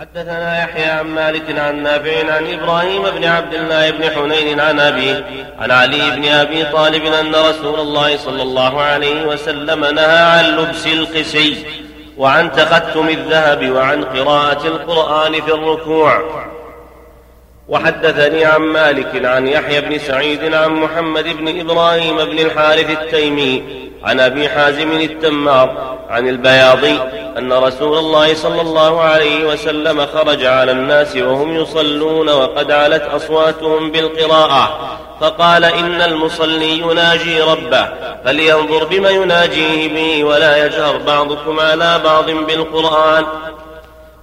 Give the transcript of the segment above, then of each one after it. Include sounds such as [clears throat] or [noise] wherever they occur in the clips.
حدثنا يحيى عن مالك عن نافع عن إبراهيم بن عبد الله بن حنين عن ابيه عن علي بن أبي طالب أن رسول الله صلى الله عليه وسلم نهى عن لبس القسي وعن تختم الذهب وعن قراءة القرآن في الركوع. وحدثني عن مالك عن يحيى بن سعيد عن محمد بن إبراهيم بن الحارث التيمي عن أبي حازم التمار عن البياضي أن رسول الله صلى الله عليه وسلم خرج على الناس وهم يصلون وقد علت أصواتهم بالقراءة. فقال إن المصلي يناجي ربه فلينظر بما يناجيه به ولا يجهر بعضكم على بعض بالقرآن.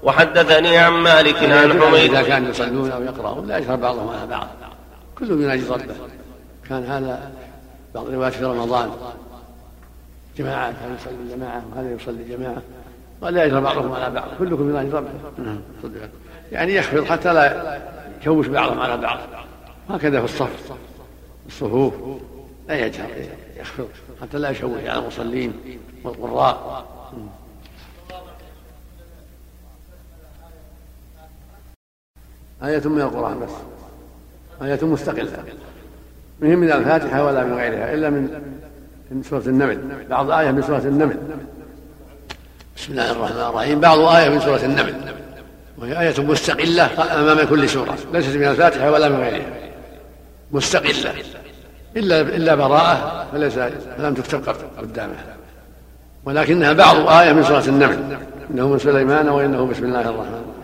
وحدثني عن مالك عن حميد. إذا كانوا يصلون أو يقرأون لا يجهر بعضهم على بعض. كلهم يناجي ربه. كان هذا بعض الروايات في رمضان. جماعة كان يصلي جماعة وهذا يصلي جماعة. ولا يجهر بعضهم على بعض كلكم يناجي ربه نعم يعني يخفض حتى لا يشوش بعضهم على بعض. هكذا في الصف الصفوف لا يجهر يخفض حتى لا يشوش على المصلين والقراء. آية من القرآن بس. آية مستقلة. مهم من الفاتحة ولا من غيرها إلا من من سورة النمل. بعض آية من سورة النمل. بسم الله الرحمن الرحيم. بعض آية من سورة النمل. وهي آية مستقلة أمام كل سورة. ليست من الفاتحة ولا من غيرها. مستقلة. إلا إلا براءة فليس فلم تكتب قدامها. ولكنها بعض آية من سورة النمل. إنه من سليمان وإنه بسم الله الرحمن الرحيم.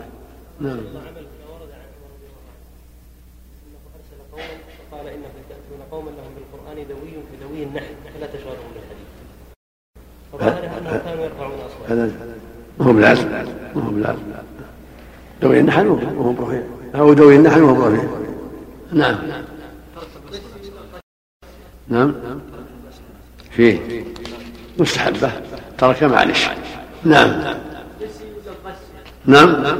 نعم قال انكم تاتون قوما لهم بالقران دوي كدوي النحل فلا تشغلهم بالحديث فظاهر أنهم كانوا يرفعون أصواتهم. ما هو بالعزم ما هو بالعزم دوي النحل وهو برفيع أو دوي النحل وهو برفيع نعم. نعم. فيه. مستحبة. ترك معلش نعم. نعم.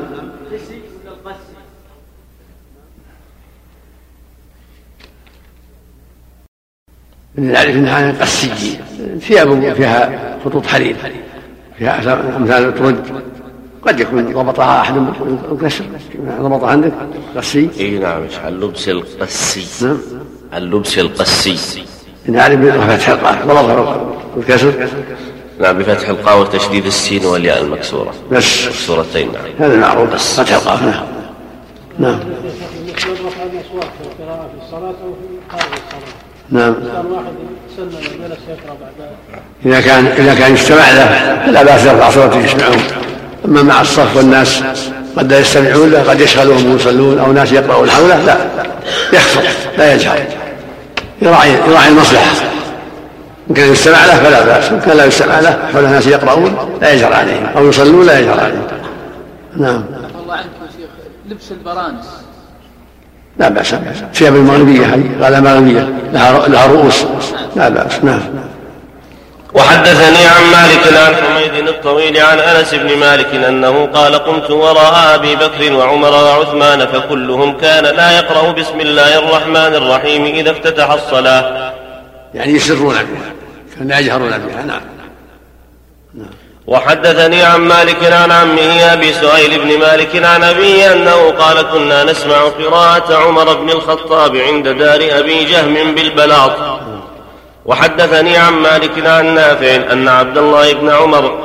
نعرف انها قسي ثياب فيها خطوط حرير فيها أمثال الترج قد يكون ضبطها أحد بالكسر ضبطها عندك قسي إي نعم عن لبس القسي. نعم. اللبس القسي. نعرف بفتح القاف ضبطها بالكسر نعم بفتح القاف وتشديد السين والياء المكسورة. بس. مكسورتين نعم. هذا معروف فتح القاف نعم نعم رفع الاصوات في القراءه في الصلاه أو في خارج الصلاه نعم. كان واحد سن وجلس يقرأ بعد إذا كان إذا كان يجتمع له فلا بأس يرفع صوته يسمعون أما مع الصف والناس قد لا يستمعون له قد يشغلهم ويصلون أو ناس يقرؤون حوله لا. يخفض لا يجهر. يراعي يراعي المصلحة. إن كان يستمع له فلا بأس. إن كان لا يستمع له حول ناس يقرؤون لا يجهر عليهم. أو يصلون لا يجهر عليهم. نعم. الله عنك يا شيخ. لبس البرانس. لا بأس. ثياب المغربية هذه غالة مغربية لها لها رؤوس. لا بأس. نعم. وحدثني عن مالك عن حميد الطويل عن أنس بن مالك أنه قال قمت وراء أبي بكر وعمر وعثمان فكلهم كان لا يقرأ بسم الله الرحمن الرحيم إذا افتتح الصلاة. يعني يسرون بها كان لا يجهرون بها. نعم. وحدثني عن مالك عن عمه أبي سهيل بن مالك عن أبيه أنه قال كنا نسمع قراءة عمر بن الخطاب عند دار أبي جهم بالبلاط. وحدثني عن مالك عن نافع أن عبد الله بن عمر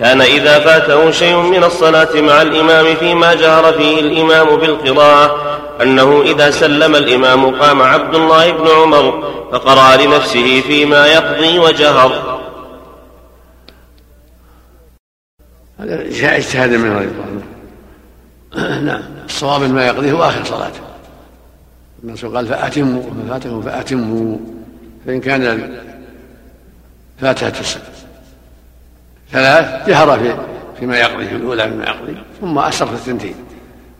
كان إذا فاته شيء من الصلاة مع الإمام فيما جهر فيه الإمام بالقراءة أنه إذا سلم الإمام قام عبد الله بن عمر فقرأ لنفسه فيما يقضي وجهر. هذا اجتهاد من رضي الله عنه نعم. الصواب ما يقضيه هو اخر صلاته الرسول قال فأتموا وما فاتكم فأتموا. فإن كان فاتحة ثلاث جهر في فيما يقضي في الأولى فيما يقضي ثم أسر في الثنتين.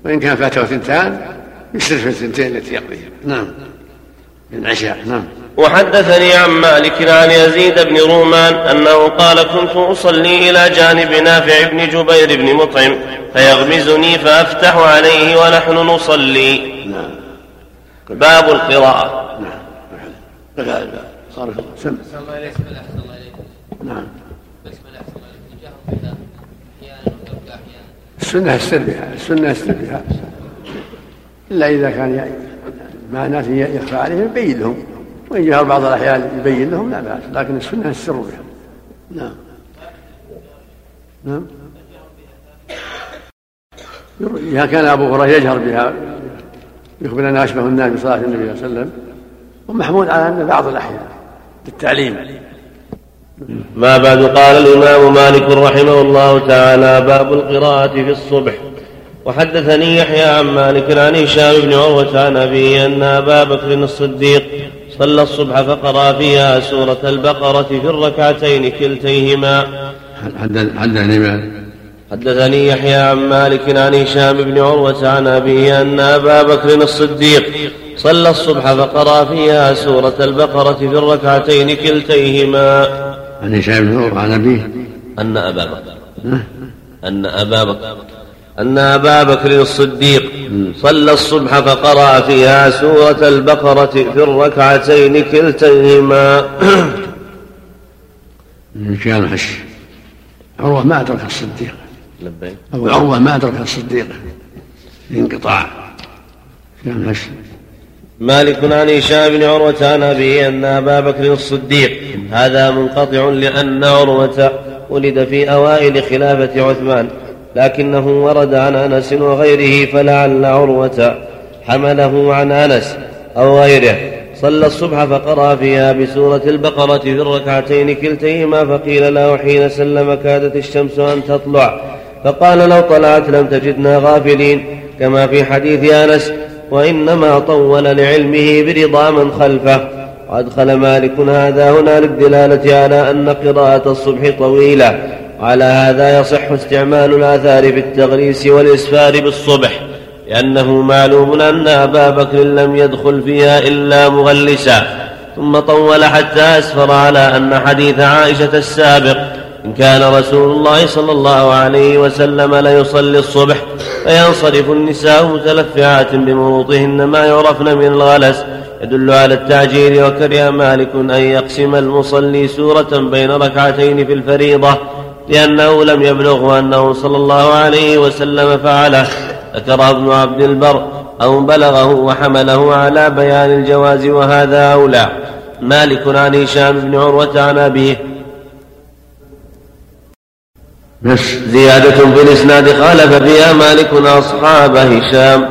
وإن كان فاته ثنتان يسر في الثنتين التي يقضيها. نعم. من العشاء نعم. وحدثني عن مالك عن يزيد بن رومان أنه قال كنت أصلي إلى جانب نافع بن جبير بن مطعم فيغمزني فأفتح عليه ونحن نصلي. نعم. باب القراءة. نعم. صار سم الله بسم الله اليك نعم. بسم الله احسن الله اليك الجهر فيها أحيانا وترك أحيانا السنة السر بها. السنة السر بها. إلا إذا كان مع ناس يخفى عليهم يبين لهم. وإن جهر بعض الأحيان يبين لهم لا بأس لكن السنة السر بها. نعم. نعم. إذا كان أبو هريرة يجهر بها يخبر أن أشبه الناس بصلاة النبي صلى الله عليه وسلم ومحمود على أن بعض الأحيان للتعليم ما بعد قال الإمام مالك رحمه الله تعالى باب القراءة في الصبح. وحدثني يحيى عن مالك عن هشام بن عروة عن أبيه أن أبا بكر الصديق صلى الصبح فقرأ فيها سورة البقرة في الركعتين كلتيهما. حدثني حدثني يحيى عن مالك عن هشام بن عروة عن أبيه أن أبا بكر الصديق صلى الصبح فقرأ فيها سورة البقرة في الركعتين كلتيهما. عن هشام بن عروة عن أبيه؟ أن أبا بكر. أن أبا بكر. أن أبا بكر الصديق صلى الصبح فقرأ فيها سورة البقرة في الركعتين كلتيهما. [clears throat] كان حش عروة ما أدرك الصديق. لبيك. أو عروة ما أدرك الصديق. انقطاع. كان حش مالك عن هشام بن عروة عن أبيه أن أبا بكر الصديق. هذا منقطع لأن عروة ولد في أوائل خلافة عثمان. لكنه ورد عن أنس وغيره فلعل عروة حمله عن أنس أو غيره. صلى الصبح فقرأ فيها بسورة البقرة في الركعتين كلتيهما فقيل له حين سلم كادت الشمس أن تطلع. فقال لو طلعت لم تجدنا غافلين. كما في حديث أنس وإنما طول لعلمه برضا من خلفه. وأدخل مالك هذا هنا للدلالة على أن قراءة الصبح طويلة. وعلى هذا يصح استعمال الآثار في التغريس والإسفار بالصبح لأنه معلوم أن أبا بكر لم يدخل فيها إلا مغلسا ثم طول حتى أسفر على أن حديث عائشة السابق إن كان رسول الله صلى الله عليه وسلم ليصلي الصبح فينصرف النساء متلفعات بمروطهن ما يعرفن من الغلس يدل على التعجيل وكره مالك أن يقسم المصلي سورة بين ركعتين في الفريضة لأنه لم يبلغه أنه صلى الله عليه وسلم فعله. ذكر ابن عبد البر أو بلغه وحمله على بيان الجواز وهذا أولى. مالك عن هشام بن عروة عن أبيه. بس زيادة في الإسناد خالف فيها مالك أصحاب هشام.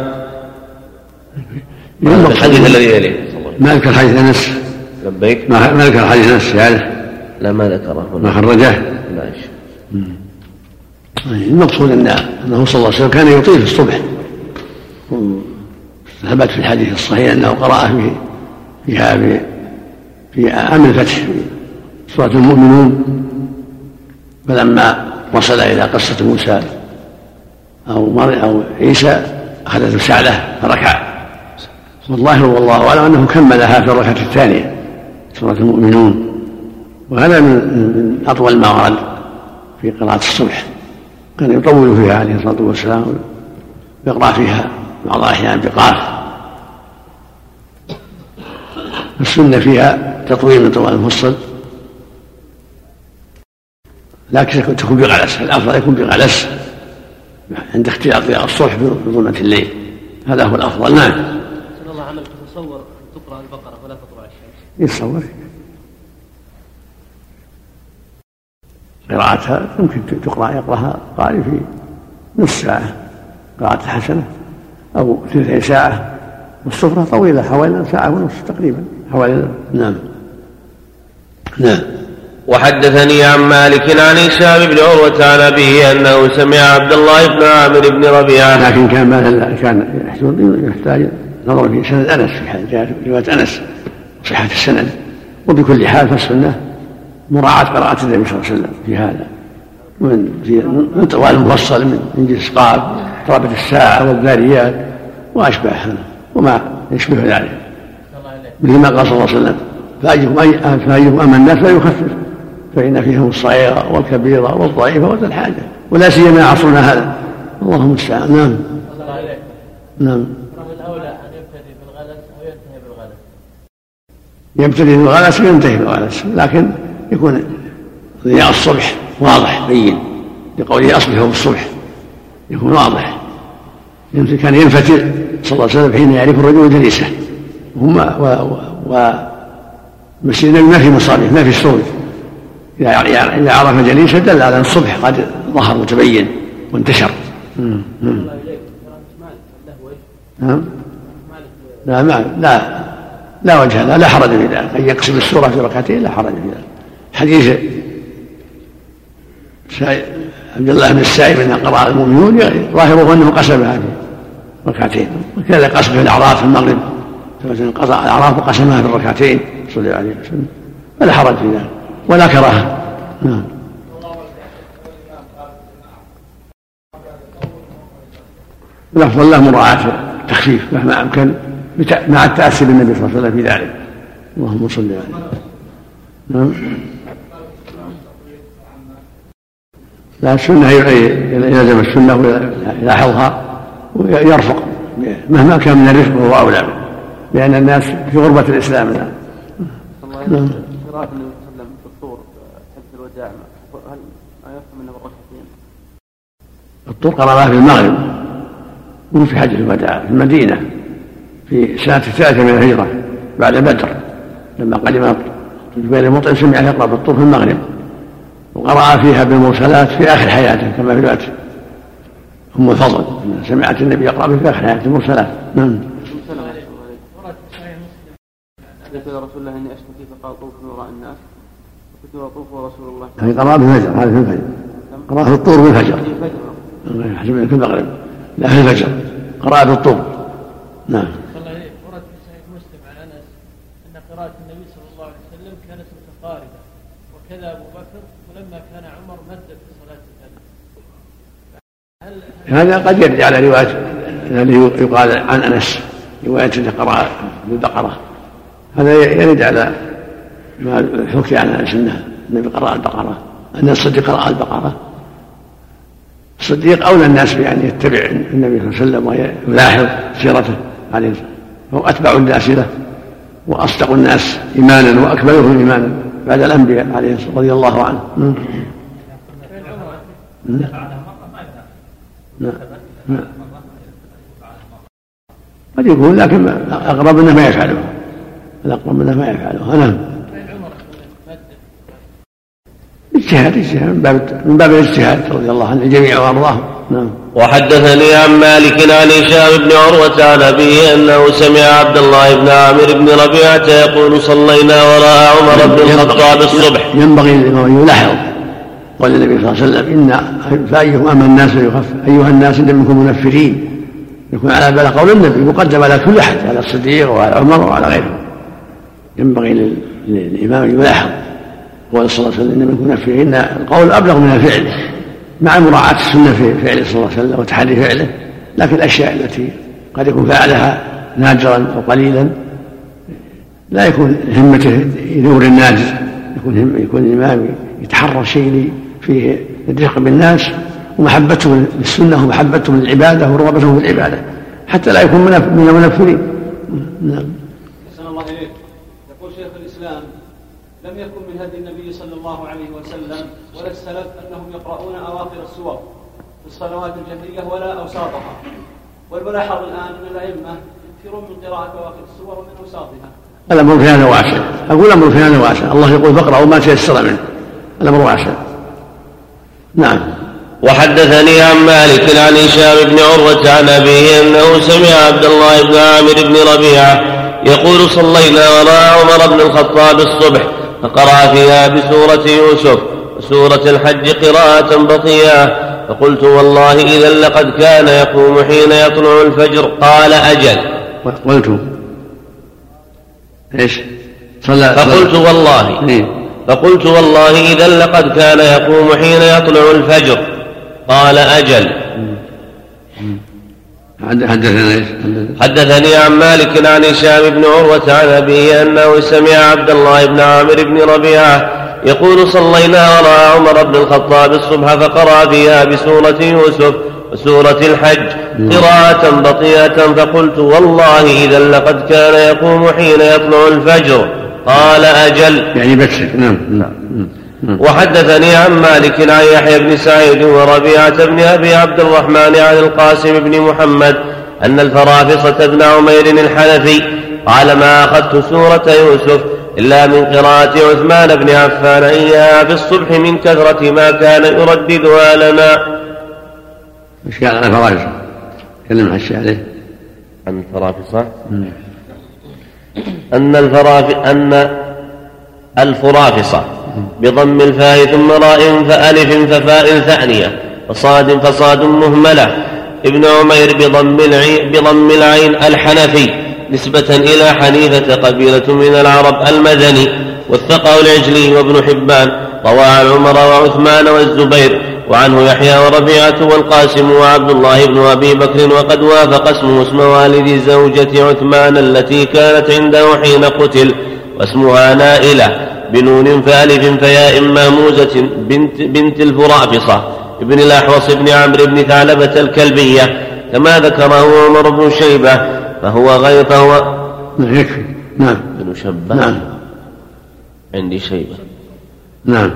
الحديث الذي يليه. مالك الحديث أنس. لبيك. مالك الحديث أنس يعرف لا ما ذكره. ما خرجه. لا المقصود أن أنه صلى الله عليه وسلم كان يطيل في الصبح. ثبت في الحديث الصحيح أنه قرأ في فيها في في عام الفتح سورة المؤمنون فلما وصل إلى قصة موسى مر أو عيسى أخذته سعلة فركع. والظاهر والله أعلم أنه كملها في الركعة الثانية سورة المؤمنون. وهذا من أطول ما ورد. في قراءة الصبح كان يطول فيها عليه الصلاة والسلام يقرأ فيها بعض الأحيان بقاف. السنة فيها تطويل من طوال المفصل لكن تكون بغلس الأفضل يكون بغلس عند اختلاط الصبح بظلمة الليل. هذا هو الأفضل. نعم. الله عملك تصور أن تقرأ البقرة ولا تطلع الشمس. يتصور. قراءتها يمكن تقرأ يقرأها قارئ في نصف ساعة قراءة حسنة أو ثلثي ساعة والسفرة طويلة حوالي ساعة ونصف تقريبا حوالي نعم. نعم. وحدثني عن مالك عن هشام بن عروة عن أبيه أنه سمع عبد الله بن عامر بن ربيعة لكن كان ما كان يحتاج نظر في سند أنس في حال رواية أنس صحة السند وبكل حال فالسنه مراعاة قراءة النبي صلى الله عليه وسلم في هذا. من في المفصل من جنس قاف اقتربت الساعة والذاريات وأشبه هذا وما يشبه ذلك. مثل ما قال صلى الله عليه وسلم فأيكم أما الناس لا يخفف فإن فيهم الصغيرة والكبيرة والضعيفة وذا الحاجة ولا سيما عصرنا هذا. اللهم المستعان نعم. نعم. يبتدئ بالغلس وينتهي بالغلس لكن يكون ضياء الصبح واضح بين. لقوله اصبحوا بالصبح يكون واضح. كان ينفتل صلى الله عليه وسلم حين يعرف الرجل جليسه وهم و, و, مسجد النبي ما في مصابيح ما في سرج إذا عرف جليسه دل على أن الصبح قد ظهر متبين وانتشر. نعم. لا لا. لا وجه لا. لا حرج في ذلك. أن يقسم السورة في ركعتين لا حرج في ذلك. حديث عبد الله بن السائب ان قرأ المؤمنون ظاهره أنه قسمها في ركعتين وكذا قسم في الأعراف في المغرب. قطع الأعراف وقسمها في الركعتين صلى الله عليه وسلم. فلا حرج في ذلك. ولا كراهة. نعم. الافضل له مراعاة التخفيف مهما أمكن مع التاسي بالنبي صلى الله عليه وسلم في ذلك. اللهم صل عليه. نعم. لا السنة يلزم السنة ويلاحظها ويرفق مهما كان من الرفق فهو أولى لأن الناس في غربة الإسلام الآن. نعم. قراءة النبي صلى الله عليه وسلم الوداع. هل يفهم انه بالركعتين؟ الطور قرأها في المغرب مو في حجة الوداع في المدينة في السنة الثالثة من الهجرة بعد بدر لما قدم جبير المطعم سمع يقرأ بالطور في المغرب. وقرأ فيها بالمرسلات في آخر حياته كما في رواية أم الفضل سمعت النبي يقرأ في آخر حياته المرسلات نعم. يا رسول الله أني أشتكي فقال طوف من وراء الناس. فكنت اطوف ورسول الله. هذه قراءة بالفجر هذه في الفجر. قراءة في الطور بالفجر في المغرب لا في الفجر. قراءة في الطور. نعم. ورد في صحيح مسلم عن انس أن قراءة النبي صلى الله عليه وسلم كانت متقاربة وكذا ابو بكر ولما كان عمر مد في صلاة الفجر هذا قد يرجع على رواية الذي يقال عن أنس رواية قراءة بالبقرة هذا يرد على ما حكي عن أنس إنه النبي قرأ البقرة أن الصديق قرأ البقرة. الصديق أولى الناس بأن يتبع النبي صلى الله عليه وسلم ويلاحظ سيرته عليه. الصلاة هو أتبع الناس له وأصدق الناس إيمانا وأكملهم إيمانا بعد الأنبياء عليه الصلاة رضي الله عنه نعم نعم قد يكون لكن أقرب أنه ما يفعله. الأقرب منه ما يفعله. نعم. اجتهاد اجتهاد. من باب من باب الاجتهاد رضي الله عنه الجميع وارضاهم نعم. وحدثني عن مالك عن هشام بن عروة عن أبيه أنه سمع عبد الله بن عامر بن ربيعة يقول صلينا وراء عمر بن الخطاب الصبح. ينبغي أن يلاحظ قال النبي صلى الله عليه وسلم إن فأيهم أما الناس يخف أيها الناس إن منكم منفرين. يكون على بال قول النبي مقدم على كل أحد على الصديق وعلى عمر وعلى غيره. ينبغي للإمام أن يلاحظ. قول صلى الله عليه وسلم إن منكم منفرين. القول أبلغ من الفعل مع مراعاة السنة في فعله صلى الله عليه وسلم وتحري فعله. لكن الأشياء التي قد يكون فعلها نادرا أو قليلا لا يكون همته ينور الناس يكون يكون الإمام يتحرى شيء فيه الرفق بالناس ومحبته للسنة ومحبته للعبادة ورغبته في العبادة حتى لا يكون من المنفرين نعم. الله إليك. يقول شيخ الإسلام لم يكن من هدي النبي صلى الله عليه وسلم ولا السلف أنهم يقرؤون أواخر السور في الصلوات الجهرية ولا أوساطها. والملاحظ الآن أن الأئمة يكثرون من قراءة أواخر السور ومن أوساطها. الأمر في هذا واسع. أقول الأمر في هذا واسع. الله يقول فاقرأوا ما تيسر منه. الأمر واسع. نعم. وحدثني عن مالك عن هشام بن عروة عن أبيه أنه سمع عبد الله بن عامر بن ربيعة يقول صلينا وراء عمر بن الخطاب الصبح فقرأ فيها بسورة يوسف وسورة الحج قراءة بطيئة. فقلت والله إذا لقد كان يقوم حين يطلع الفجر. قال أجل. قلت. إيش؟ صلى فقلت والله. إيه؟ فقلت والله إذا لقد كان يقوم حين يطلع الفجر. قال أجل. حدثنا حدثني عن مالك عن هشام بن عروة عن أبيه أنه سمع عبد الله بن عامر بن ربيعة يقول صلينا وراء عمر بن الخطاب الصبح فقرأ فيها بسورة يوسف وسورة الحج. قراءة بطيئة فقلت والله إذا لقد كان يقوم حين يطلع الفجر. قال أجل. يعني بكسر نعم. نعم. وحدثني عن مالك عن يحيى بن سعيد وربيعة بن أبي عبد الرحمن عن القاسم بن محمد أن الفرافصة بن عمير الحنفي قال ما أخذت سورة يوسف إلا من قراءة عثمان بن عفان إياها في الصبح من كثرة ما كان يرددها لنا. عن الفرافصة؟ تكلم عن الشيء عليه. عن الفرافصة أن الفراف أن الفرافصة بضم الفاء ثم راء فألف ففاء ثانية. وصاد فصاد مهملة. ابن عمير بضم العين, بضم العين الحنفي. نسبة إلى حنيفة قبيلة من العرب المدني. وثقة العجلي وابن حبان. روى عن عمر وعثمان والزبير. وعنه يحيى وربيعة والقاسم وعبد الله بن أبي بكر وقد وافق اسمه اسم والد زوجة عثمان التي كانت عنده حين قتل واسمها نائلة بنون فألف فياء ماموزة بنت, بنت الفرافصة ابن الأحوص بن عمرو بن ثعلبة الكلبية كما ذكره عمر بن شيبة فهو غير فهو يكفي نعم. بن شبة. نعم. عندي شيبة. نعم.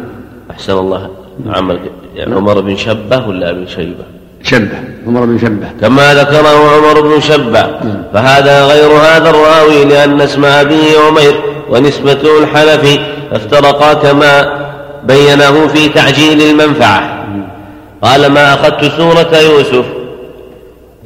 أحسن الله عمل. يعني عمر بن شبة ولا بن شيبة؟ شبه عمر بن شبه. كما ذكره عمر بن شبة. فهذا غير هذا الراوي لأن اسم أبيه عمير ونسبته الحنفي افترقا كما بينه في تعجيل المنفعة. قال ما أخذت سورة يوسف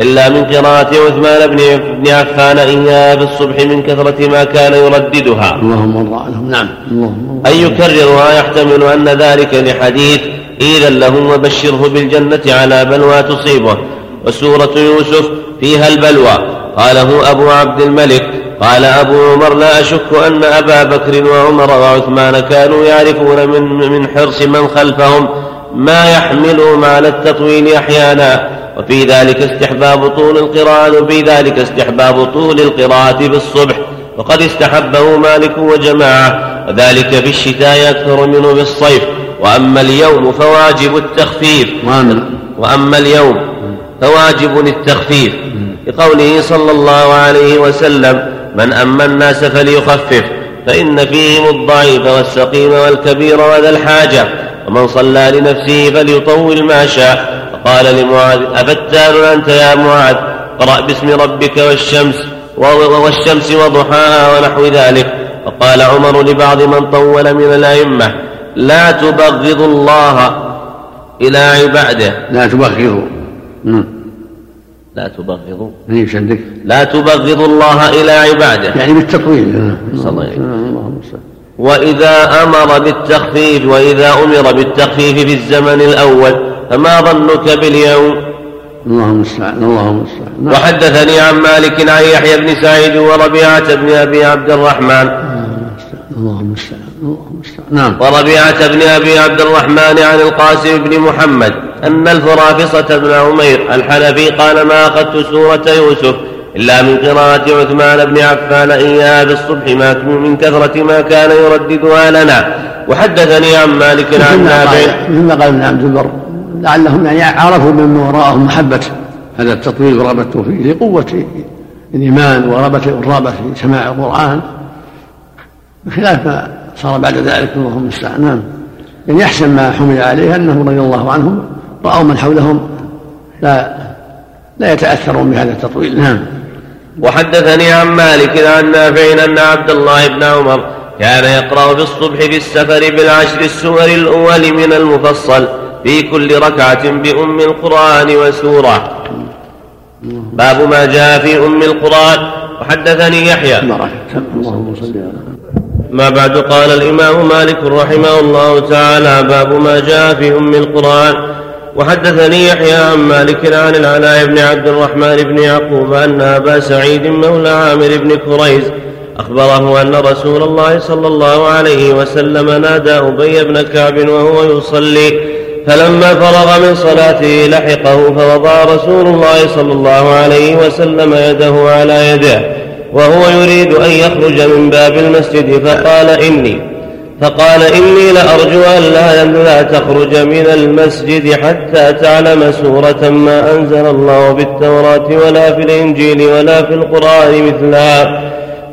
إلا من قراءة عثمان بن عفان إياها في الصبح من كثرة ما كان يرددها. اللهم ارضى عنهم نعم. اللهم أن يكررها يحتمل أن ذلك لحديث إذا له وبشره بالجنة على بلوى تصيبه. وسورة يوسف فيها البلوى. قاله أبو عبد الملك. قال أبو عمر لا أشك أن أبا بكر وعمر وعثمان كانوا يعرفون من, من حرص من خلفهم ما يحملهم على التطويل أحيانا. وفي ذلك استحباب طول القراءة وفي ذلك استحباب طول القراءة بالصبح. وقد استحبه مالك وجماعة. وذلك في الشتاء أكثر منه في الصيف وأما اليوم فواجب التخفيف. وأما اليوم فواجب التخفيف. لقوله صلى الله عليه وسلم من أما الناس فليخفف فإن فيهم الضعيف والسقيم والكبير وذا الحاجة ومن صلى لنفسه فليطول ما شاء. فقال لمعاذ أفتان أنت يا معاذ؟ اقرأ باسم ربك والشمس والشمس وضحاها ونحو ذلك. فقال عمر لبعض من طول من الأئمة لا تبغض الله إلى عباده. لا تبغضوا لا تبغضوا اي شدك. لا تبغض الله إلى عباده. يعني بالتطويل صلى الله عليه وسلم. وإذا أمر بالتخفيف وإذا أمر بالتخفيف في الزمن الأول فما ظنك باليوم؟ اللهم المستعان اللهم المستعان نعم. وحدثني عن مالك عن يحيى بن سعيد وربيعة بن أبي عبد الرحمن اللهم المستعان اللهم المستعان نعم. وربيعة بن أبي عبد الرحمن عن القاسم بن محمد أن الفرافصة بن عمير الحنفي قال ما أخذت سورة يوسف إلا من قراءة عثمان بن عفان إياها بالصبح ما من كثرة ما كان يرددها لنا. وحدثني عن مالك عن نافع. قال- مثل ما قال ابن عبد البر لعلهم يعني عرفوا ممن وراءهم محبة. هذا التطويل ورغبته فيه لقوة الإيمان ورغبة الرغبة في سماع القرآن. بخلاف ما صار بعد ذلك اللهم المستعان نعم. يعني يحسن ما حمل عليه أنه رضي الله عنهم رأوا من حولهم لا لا يتأثرون بهذا التطويل. نعم. وحدثني عن مالك عن نافع أن عبد الله بن عمر كان يقرأ في الصبح في السفر بالعشر السور الأول من المفصل في كل ركعة بأم القرآن وسورة. باب ما جاء في أم القرآن. وحدثني يحيى. اللهم صل على ما بعد قال الإمام مالك رحمه الله تعالى باب ما جاء في أم القرآن. وحدثني يحيى عن مالك عن العلاء بن عبد الرحمن بن يعقوب أن أبا سعيد مولى عامر بن كريز أخبره أن رسول الله صلى الله عليه وسلم نادى أبي بن كعب وهو يصلي. فلما فرغ من صلاته لحقه فوضع رسول الله صلى الله عليه وسلم يده على يده. وهو يريد أن يخرج من باب المسجد فقال إني فقال إني لأرجو أن لا, تخرج من المسجد حتى تعلم سورة ما أنزل الله بالتوراة ولا في الإنجيل ولا في القرآن مثلها.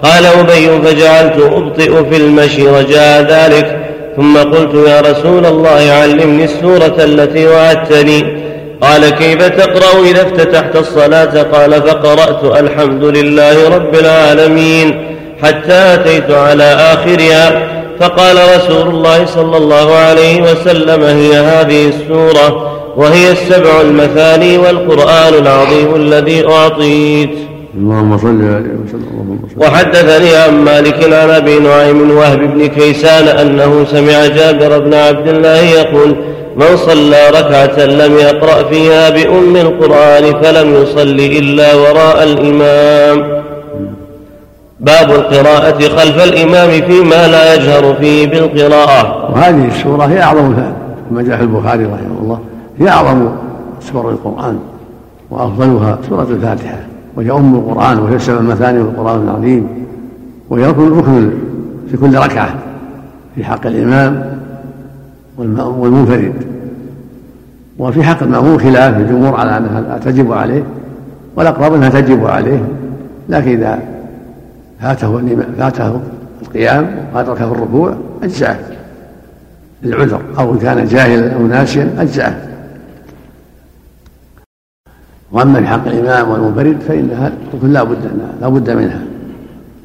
قال أبي فجعلت أبطئ في المشي رجاء ذلك ثم قلت يا رسول الله علمني السورة التي وعدتني. قال كيف تقرأ إذا افتتحت الصلاة? قال فقرأت الحمد لله رب العالمين حتى أتيت على آخرها. فقال رسول الله صلى الله عليه وسلم هي هذه السورة وهي السبع المثاني والقرآن العظيم الذي أعطيت. اللهم صل عليه وسلم وحدثني عن مالك عن أبي نعيم وهب بن كيسان أنه سمع جابر بن عبد الله يقول من صلى ركعة لم يقرأ فيها بأم القرآن فلم يصل إلا وراء الإمام. باب القراءة خلف الإمام فيما لا يجهر فيه بالقراءة. وهذه السورة هي أعظم كما جاء في البخاري رحمه الله. هي أعظم سور القرآن وأفضلها سورة الفاتحة. وهي أم القرآن وهي سبع مثاني القرآن العظيم. وهي ركن ركن في كل ركعة في حق الإمام والمنفرد. وفي حق المأمون خلاف الجمهور على أنها لا تجب عليه والأقرب أنها تجب عليه لكن إذا فاته فاته القيام وأدركه الركوع أجزأه للعذر أو إن كان جاهلا أو ناسيا أجزأه. وأما في حق الإمام والمنفرد فإنها ركن لا بد لا بد منها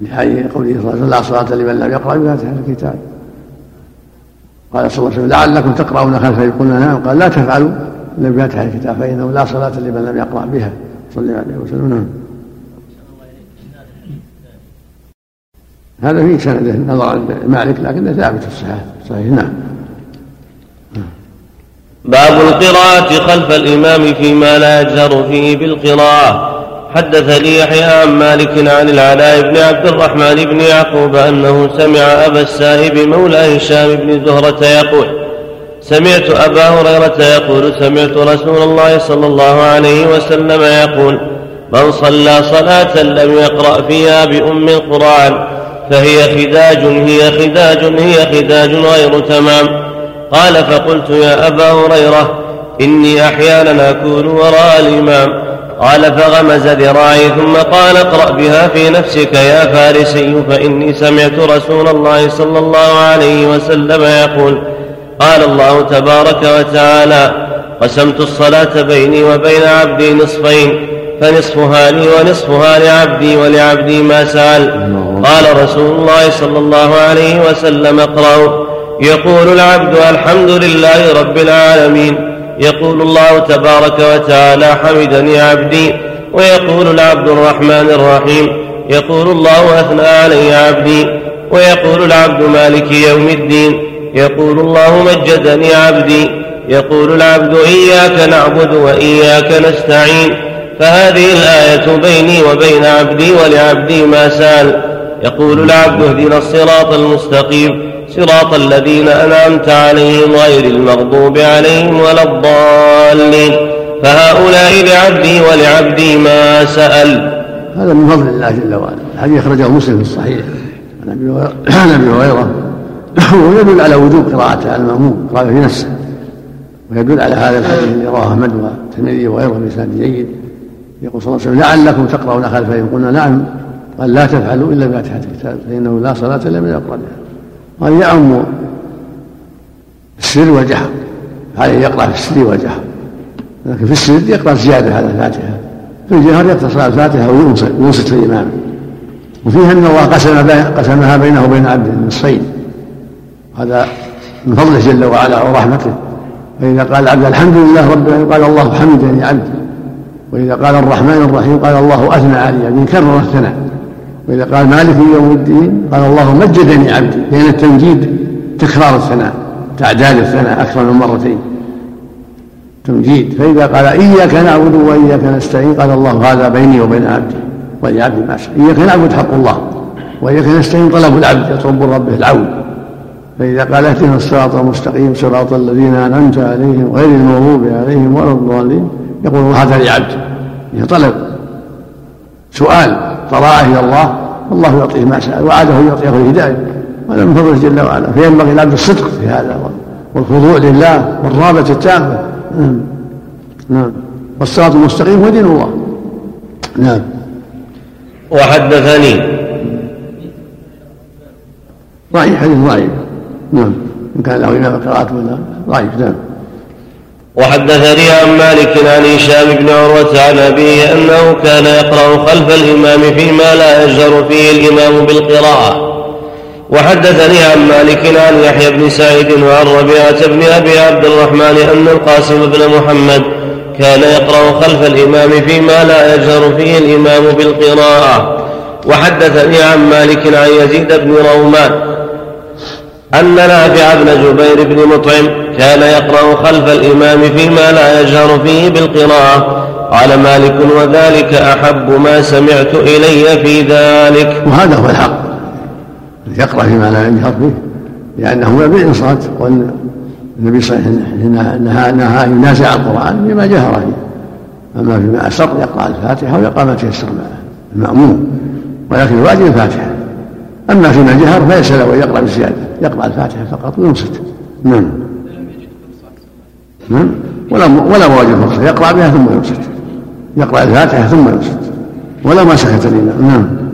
لحديث قوله صلى الله عليه وسلم لا صلاة لمن لم يقرأ بفاتحة الكتاب. قال صلى الله عليه وسلم لعلكم تقرؤون خلفه قلنا نعم. قال لا تفعلوا. الا بفاتحه الكتاب فإنه لا صلاة لمن لم يقرأ بها. صلى الله عليه وسلم نعم. هذا في سنده نظر عند مالك لكنه ثابت في الصحيح. صحيح نعم. باب القراءة خلف الإمام فيما لا يجهر فيه بالقراءة. حدثني يحيى عن مالك عن العلاء بن عبد الرحمن بن يعقوب أنه سمع أبا السائب مولى هشام بن زهرة يقول سمعت أبا هريرة يقول سمعت رسول الله صلى الله عليه وسلم يقول من صلى صلاة لم يقرأ فيها بأم القرآن فهي خداج هي خداج هي خداج غير تمام. قال فقلت يا أبا هريرة إني أحيانا أكون وراء الإمام. قال فغمز ذراعي ثم قال اقرأ بها في نفسك يا فارسي فإني سمعت رسول الله صلى الله عليه وسلم يقول قال الله تبارك وتعالى قسمت الصلاة بيني وبين عبدي نصفين فنصفها لي ونصفها لعبدي ولعبدي ما سأل. قال رسول الله صلى الله عليه وسلم اقرأوا يقول العبد الحمد لله رب العالمين. يقول الله تبارك وتعالى حمدني عبدي ويقول العبد الرحمن الرحيم يقول الله أثنى علي عبدي ويقول العبد مالك يوم الدين يقول الله مجدني عبدي يقول العبد إياك نعبد وإياك نستعين فهذه الآية بيني وبين عبدي ولعبدي ما سأل يقول العبد اهدنا الصراط المستقيم صراط الذين أنعمت عليهم غير المغضوب عليهم ولا الضالين. فهؤلاء لعبدي ولعبدي ما سأل. هذا من فضل الله جل وعلا. الحديث أخرجه مسلم في الصحيح. عن أبي هريرة [clears throat] ويدل على وجوب قراءة على المأموم قراءة في نفسه. ويدل على هذا الحديث الذي رواه أحمد والترمذي وغيره بإسناد جيد. يقول صلى الله عليه وسلم لعلكم تقرؤون خلفهم قلنا نعم. قال لا تفعلوا إلا بفاتحة الكتاب فإنه لا صلاة إلا من يقرأ بها قال يعم السر والجهر عليه يقرأ في السر والجهر لكن في السر يقرأ زيادة على الفاتحة. في الجهر يقتصر الفاتحة وينصت الإمام. وفيها أن الله قسم قسمها بينه وبين عبده نصفين هذا من فضله جل وعلا ورحمته. فإذا قال العبد الحمد لله رب العالمين قال الله حمدني عبدي. وإذا قال الرحمن الرحيم قال الله أثنى علي. يعني كرر الثناء وإذا قال مالك يوم الدين؟ قال الله مجدني عبدي. لأن التمجيد تكرار الثناء تعداد الثناء أكثر من مرتين. تمجيد. فإذا قال إياك نعبد وإياك نستعين قال الله هذا بيني وبين عبدي ولعبدي ما شاء إياك نعبد حق الله وإياك نستعين طلب العبد يطلب ربه العون. فإذا قال اهدنا الصراط المستقيم صراط الذين أنعمت عليهم غير المغضوب عليهم ولا الضالين يقول هذا لعبدي طلب سؤال. طراعه إلى الله والله يعطيه ما سال وعاده يعطيه الهداية هذا من فضله جل وعلا فينبغي العبد الصدق في هذا والخضوع لله والرغبه التامة. نعم. نعم. والصراط المستقيم هو دين الله. نعم. وحدثني. ضعيف حديث ضعيف نعم. إن كان له إمام قراءة ولا ضعيف نعم. وحدثني عن مالك عن هشام بن عروة عن أبيه أنه كان يقرأ خلف الإمام فيما لا يجهر فيه الإمام بالقراءة. وحدثني عن مالك عن يحيى بن سعيد وعن ربيعة بن أبي عبد الرحمن أن القاسم بن محمد كان يقرأ خلف الإمام فيما لا يجهر فيه الإمام بالقراءة. وحدثني عن مالك عن يزيد بن رومان أن نافع بن جبير بن مطعم كان يقرأ خلف الإمام فيما لا يجهر فيه بالقراءة. قال مالك وذلك أحب ما سمعت إلي في ذلك. وهذا هو الحق. يقرأ فيما لا يجهر فيه لأنه من بالإنصات والنبي صلى الله عليه وسلم نهى أن ينازع القرآن بما جهر فيه. أما فيما أسر يقرأ الفاتحة ويقرأ ما تيسر المأموم. ولكن الواجب الفاتحة. أما فيما جهر فليس له أن يقرأ بزيادة. يقرأ الفاتحة فقط وينصت. نعم. نعم. ولا ولا واجب فرصة يقرأ بها ثم ينصت. يقرأ الفاتحة ثم ينصت. ولا ما سكت الإمام نعم.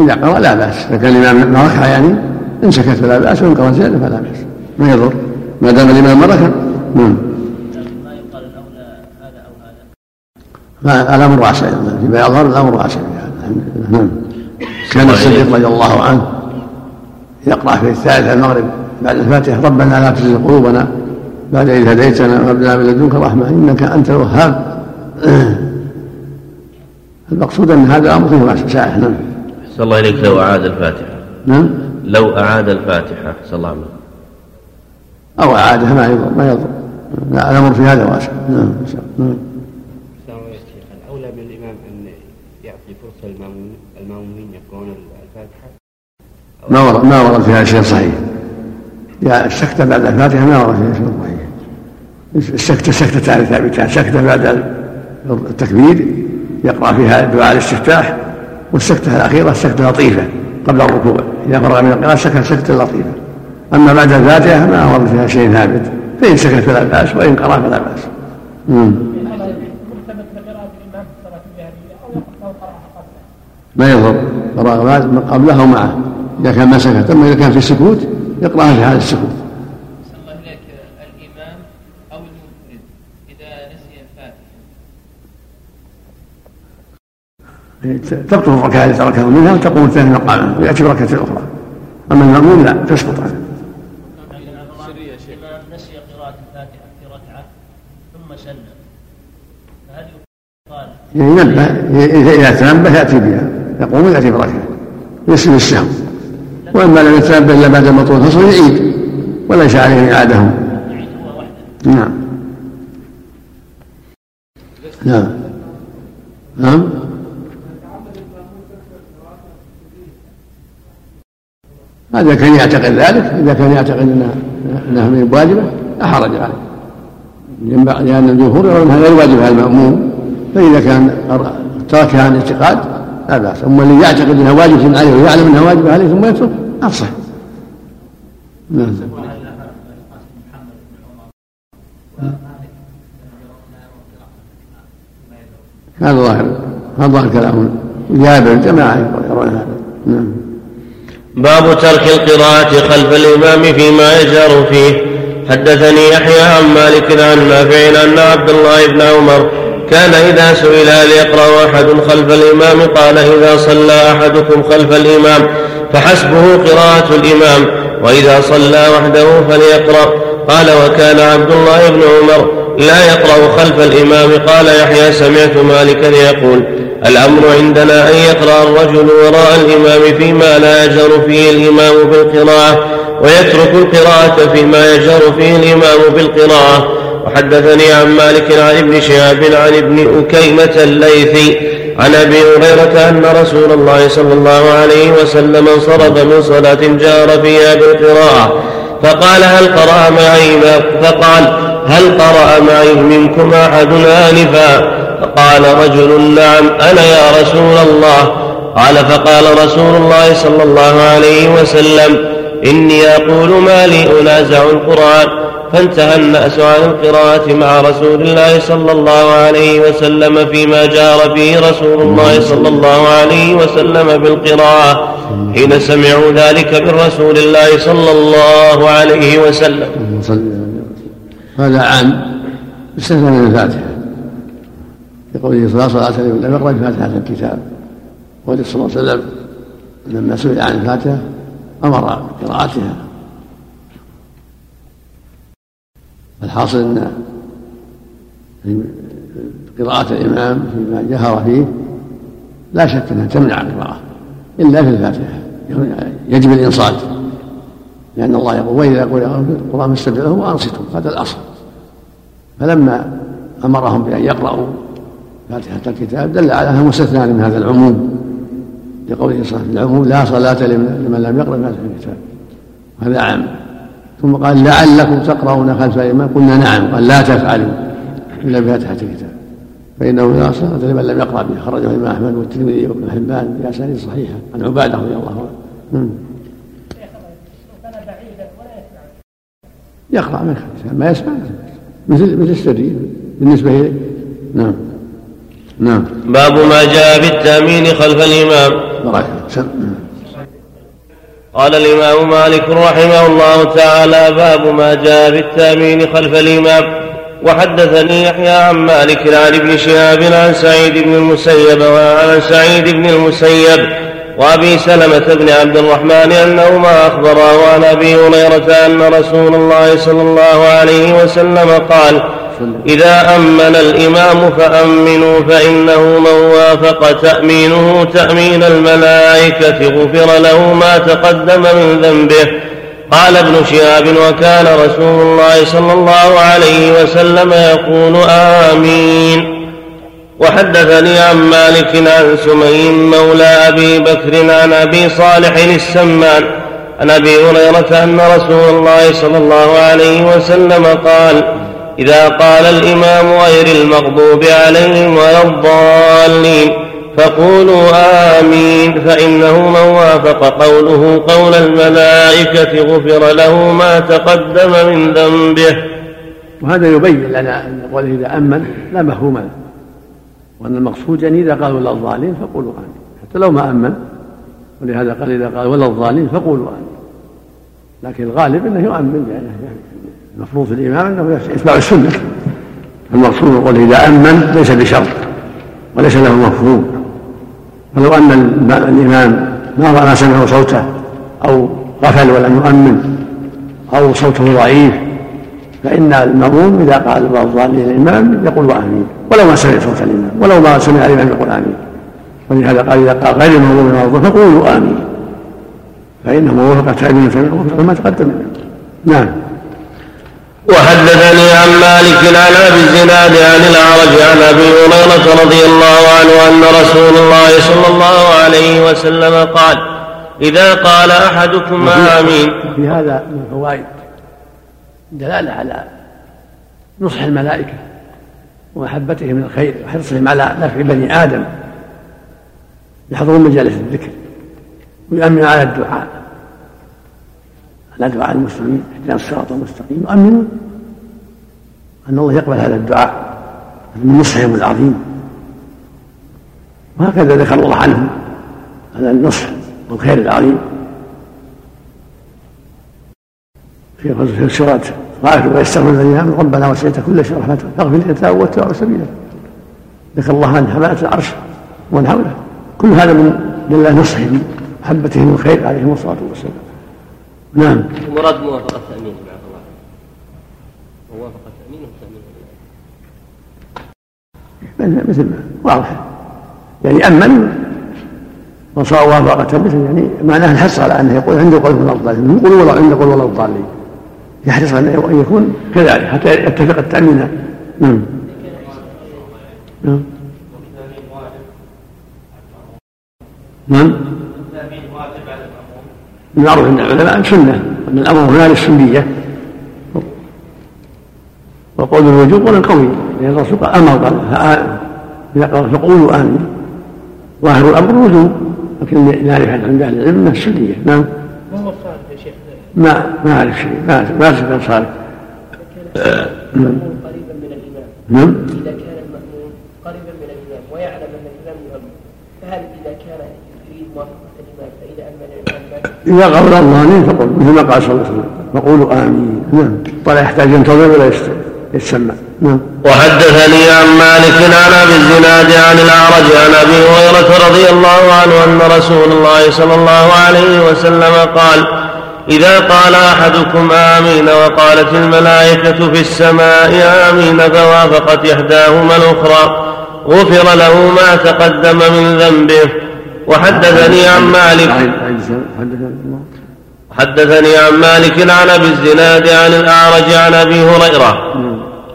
إذا قرأ لا بأس. إذا كان الإمام ما ركع يعني إن سكت فلا بأس وإن قرأ زيادة فلا بأس. ما يضر؟ ما دام الإمام ما ركع نعم ما يقال الأولى هذا أو هذا الأمر واسع فيما يظهر الأمر واسع نعم. كان الصديق رضي الله عنه يقرأ في الثالثة المغرب بعد الفاتحة ربنا لا تزغ قلوبنا بعد إذ هديتنا وهب لنا من لدنك رحمة إنك أنت الوهاب. المقصود أن هذا الأمر فيه واسع سائح نعم. صلى الله إليك لو أعاد الفاتحة. نعم. لو أعاد الفاتحة. صلى الله عليه وسلم. أو أعادها ما يضر ما يضر. الأمر في هذا واسع. نعم نعم. الأولى بالإمام أن يعطي فرصة المأمومين يقرؤون الفاتحة؟ ما ورد ما ورد في هذا شيء صحيح. يا السكتة بعد الفاتحة ما ورد فيها شيء صحيح. السكتة سكتتان ثابتان سكتة بعد التكبير يقرأ فيها دعاء الاستفتاح والسكتة الأخيرة سكتة لطيفة قبل الركوع. إذا فرغ من القراءة سكت سكتة لطيفة. أما بعد الفاتحة ما ورد فيها شيء ثابت. فإن سكت فلا بأس وإن قرأ فلا بأس. ما يضر. قراءة قبلها ومعه. إذا كان ما سكت. أما إذا كان في السكوت يقرأها في حال السكوت. تبطل الركعة التي تركها منها وتقوم الثاني مقامه وياتي بركعة أخرى. أما المامون لا تسقط عنه. نسي قراءة الفاتحة في ركعة ثم سلم فهل ينبه إذا تنبه يأتي بها يقوم ويأتي بركعة يسلم السهو وإما لم يتنبه إلا بعد المطلوب الفصل يعيد وليس عليه إعادة. نعم. نعم. نعم. هذا كان يعتقد ذلك إذا كان يعتقد أنها أنها من واجبة لا حرج عليه. لأن الجمهور يرون هذا الواجب على المأموم. فإذا كان تركها عن اعتقاد لا بأس. أما الذي يعتقد أنها واجبة عليه ويعلم أنها واجبة عليه ثم يترك. أفصح. نعم. هذا ظاهر هذا ظاهر كلام جابر جماعة يرون هذا. نعم. باب ترك القراءة خلف الإمام فيما يجهر فيه. حدثني يحيى عن مالك عن نافع أن عبد الله بن عمر كان إذا سئل هل يقرأ أحد خلف الإمام قال إذا صلى أحدكم خلف الإمام فحسبه قراءة الإمام وإذا صلى وحده فليقرأ. قال وكان عبد الله بن عمر لا يقرأ خلف الإمام قال يحيى سمعت مالكا يقول الأمر عندنا أن يقرأ الرجل وراء الإمام فيما لا يجهر فيه الإمام بالقراءة ويترك القراءة فيما يجهر فيه الإمام بالقراءة. وحدثني عن مالك عن ابن شهاب عن ابن أكيمة الليثي عن أبي هريرة أن رسول الله صلى الله عليه وسلم انصرف من صلاة جار فيها بالقراءة. فقال هل قرأ معي فقال هل قرأ معي منكم أحد آنفا فقال رجل نعم أنا يا رسول الله. قال فقال رسول الله صلى الله عليه وسلم إني أقول ما لي أنازع القرآن. فانتهى الناس عن القراءة مع رسول الله صلى الله عليه وسلم فيما جار فيه رسول الله صلى الله عليه وسلم بالقراءة. حين سمعوا ذلك من رسول الله صلى الله عليه وسلم. هذا عام استثنى من الفاتحة. لقوله صلى الله عليه وسلم لم يقرأ بفاتحة الكتاب. وقال صلى الله عليه وسلم لما سئل عن الفاتحة أمر بقراءتها. الحاصل أن قراءة الإمام فيما جهر فيه لا شك أنها تمنع القراءة إلا في الفاتحة يجب الإنصات لأن الله يقول وإذا قل القرآن فاستمعوا وأنصتوا هذا الأصل. فلما أمرهم بأن يقرأوا فاتحة الكتاب دل على أنه مستثنى من هذا العموم لقوله صلى الله عليه وسلم العموم لا صلاة لمن لم يقرأ فاتحة الكتاب. هذا عام. ثم قال لعلكم تقرؤون خلف الإمام قلنا نعم. قال لا تفعلوا إلا بفاتحة الكتاب. فإنه لا صلاة لمن لم يقرأ به. خرجه الإمام أحمد والترمذي وابن حبان بأسانيد صحيحة. عن عبادة رضي الله عنه. يقرأ من خلفه ما يسمع. مثل مثل السري بالنسبة إليه. نعم. نعم. باب ما جاء بالتأمين خلف الإمام. بارك قال الإمام مالك رحمه الله تعالى باب ما جاء بالتأمين خلف الإمام. وحدثني يحيى عن مالك عن ابن شهاب عن سعيد بن المسيب وعن سعيد بن المسيب وأبي سلمة بن عبد الرحمن أنهما اخبراه عن أبي هريرة أن رسول الله صلى الله عليه وسلم قال إذا أمن الإمام فأمنوا فإنه من وافق تأمينه تأمين الملائكة غفر له ما تقدم من ذنبه. قال ابن شهاب وكان رسول الله صلى الله عليه وسلم يقول آمين. وحدثني عن مالك عن سمي مولى أبي بكر عن أبي صالح السمان عن أبي هريرة أن رسول الله صلى الله عليه وسلم قال إذا قال الإمام غير المغضوب عليهم ولا الضالين فقولوا آمين فإنه من وافق قوله قول الملائكة غفر له ما تقدم من ذنبه. وهذا يبين لنا أن قوله إذا أمن لا مفهوم له. وأن المقصود يعني إذا قال ولا الضالين فقولوا آمين. حتى لو ما أمن ولهذا قال إذا قال ولا الضالين فقولوا آمين. لكن الغالب أنه يؤمن يعني المفروض في الإمام أنه يتبع السنة. المقصود قوله إذا أمن ليس بشرط وليس له مفهوم. فلو أن الإمام ما سمعوا صوته أو غفل ولم يؤمن أو صوته ضعيف فإن المأموم إذا قال بعض الضالين الإمام يقول آمين. ولو ما سمع صوت الإمام ولو ما سمع الإمام يقول آمين. ولهذا قال إذا قال غير المغضوب عليهم فقولوا آمين. فإنه وفق تأمين ما تقدم. نعم. وحدثني عن مالك عن أبي الزناد عن الأعرج عن أبي هريرة رضي الله عنه أن رسول الله صلى الله عليه وسلم قال إذا قال أحدكم آمين. في هذا من الفوائد دلالة على نصح الملائكة ومحبتهم من الخير وحرصهم على نفع بني آدم يحضرون مجالس الذكر ويؤمن على الدعاء. على دعاء المسلمين اهدنا الصراط المستقيم. يؤمنون أن الله يقبل هذا الدعاء من نصحهم العظيم. وهكذا ذكر الله عنهم هذا النصح والخير العظيم. في سورة طائف ويستغفر الذين آمنوا ربنا وسعت كل شيء رحمة فاغفر للتاب واتبعوا سبيله. ذكر الله عن حملة العرش ومن حوله. كل هذا من دلالة نصحهم محبتهم الخير عليهم الصلاة والسلام. نعم. المراد موافقة التأمين بعد الله. موافقة التأمين والتأمين مثل ما واضح. يعني أمن وصار وافقة مثل يعني معناه الحرص على أنه يقول عنده قول ولا الضالين يقول ولا عنده قول ولا الضالين. يحرص أن يكون كذلك حتى يتفق التأمين. نعم. نعم. نعم. المعروف عند العلماء سنة أن الأمر هنا للسنية وقول الوجوب قول قوي لأن الرسول قال أمر قال إذا قال فقولوا آمين ظاهر الأمر الوجوب لكن نعرف عند أهل العلم أنه السنية نعم. ما هو الصالح يا شيخ؟ ما ما أعرف شيء ما ما أعرف صالح. قريبا من الإمام. نعم. إذا كان المأمون قريبا من الإمام ويعلم أن الإمام يؤمن فهل إذا كان يريد موافقة الإمام فإذا أمن الإمام إذا قبل الله فقل مثل ما قال صلى الله عليه وسلم فقولوا آمين. نعم. ولا يحتاج ينتظر ولا يتسمع. نعم. وحدثني عن مالك عن أبي الزناد عن الأعرج عن أبي هريرة رضي الله عنه أن رسول الله صلى الله عليه وسلم قال إذا قال أحدكم آمين وقالت الملائكة في السماء آمين فوافقت إحداهما الأخرى غفر له ما تقدم من ذنبه. وحدثني عن مالك. حدثني عن مالك عن أبي الزناد عن الأعرج عن أبي هريرة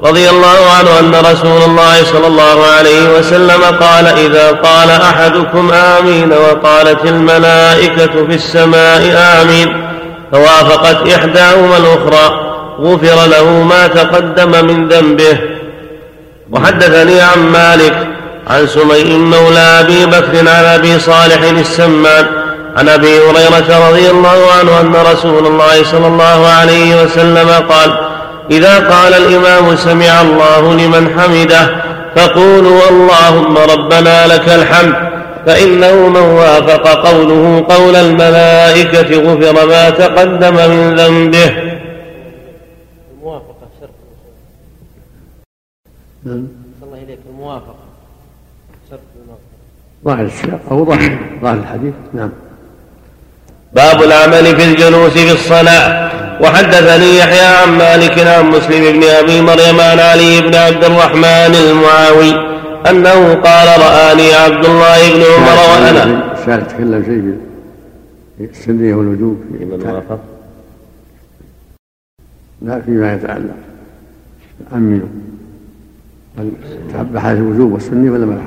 رضي الله عنه أن رسول الله صلى الله عليه وسلم قال إذا قال أحدكم آمين وقالت الملائكة في السماء آمين فوافقت إحداهما الأخرى غفر له ما تقدم من ذنبه. وحدثني عن مالك عن سمي مولى أبي بكر عن أبي صالح السمان عن أبي هريرة رضي الله عنه أن رسول الله صلى الله عليه وسلم قال إذا قال الإمام سمع الله لمن حمده فقولوا اللهم ربنا لك الحمد فإنه من وافق قوله قول الملائكة غفر ما تقدم من ذنبه. الموافقة شرط نعم. صلى الله إليك الموافقة. ظاهر السياق أو ظاهر [coughs] ظاهر الحديث نعم. باب العمل في الجلوس في الصلاة. وحدثني يحيى عن مالك عن مسلم بن أبي مريم عن علي بن عبد الرحمن المعاوي أنه قال رآني عبد الله بن عمر وأنا. الشارع تكلم شيء في السنية والوجوب. في وافق لا فيما يتعلق. أمنوا هل حاجة الوجوب والسنة ولا ما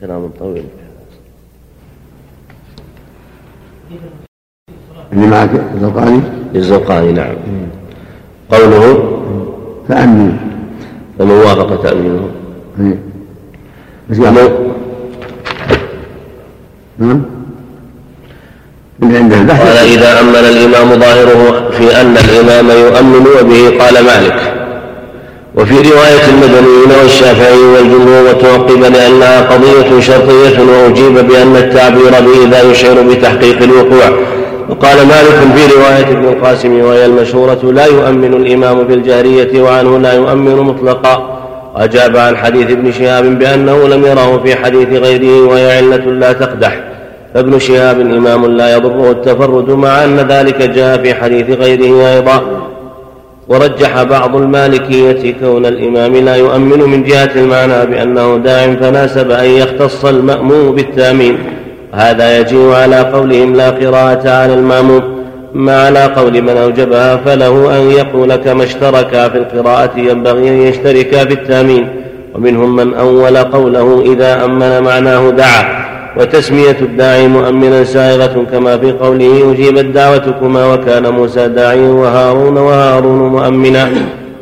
كلام طويل. اللي معك الزرقاني للزرقاني نعم. قوله؟ فأمنوا فمن وافق تأمينه إيه. نعم. قال إذا أمن الإمام ظاهره في أن الإمام يؤمن وبه قال مالك. وفي رواية المدنيين والشافعي والجمهور وتوقب لأنها قضية شرطية وأجيب بأن التعبير بإذا يشعر بتحقيق الوقوع. وقال مالك في رواية ابن القاسم وهي المشهورة لا يؤمن الإمام في الجهرية وعنه لا يؤمن مطلقا. وأجاب عن حديث ابن شهاب بأنه لم يره في حديث غيره وهي علة لا تقدح. فابن شهاب إمام لا يضره التفرد مع أن ذلك جاء في حديث غيره أيضا. ورجح بعض المالكية كون الإمام لا يؤمن من جهة المعنى بأنه داع فناسب أن يختص المأموم بالتأمين. هذا يجيء على قولهم لا قراءة على المأموم ما على قول من أوجبها فله أن يقول كما اشتركا في القراءة ينبغي أن يشتركا في التأمين. ومنهم من أول قوله إذا أمن معناه دعا. وتسمية الداعي مؤمنا سائغة كما في قوله أجيبت دعوتكما وكان موسى داعيا وهارون وهارون مؤمنا.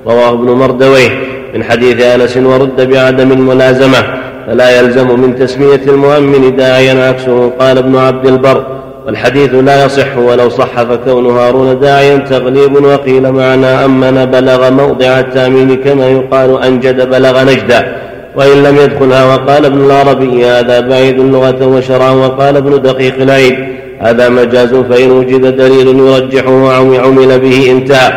رواه ابن مردويه. من حديث أنس ورد بعدم الملازمة. فلا يلزم من تسمية المؤمن داعيا عكسه قال ابن عبد البر. والحديث لا يصح ولو صح فكون هارون داعيا تغليب وقيل معنى أمن بلغ موضع التأمين كما يقال أنجد بلغ نجدا وإن لم يدخلها وقال ابن العربي هذا بعيد لغة وشرعا وقال ابن دقيق العيد. هذا مجاز فإن وجد دليل يرجحه عمل به انتهى.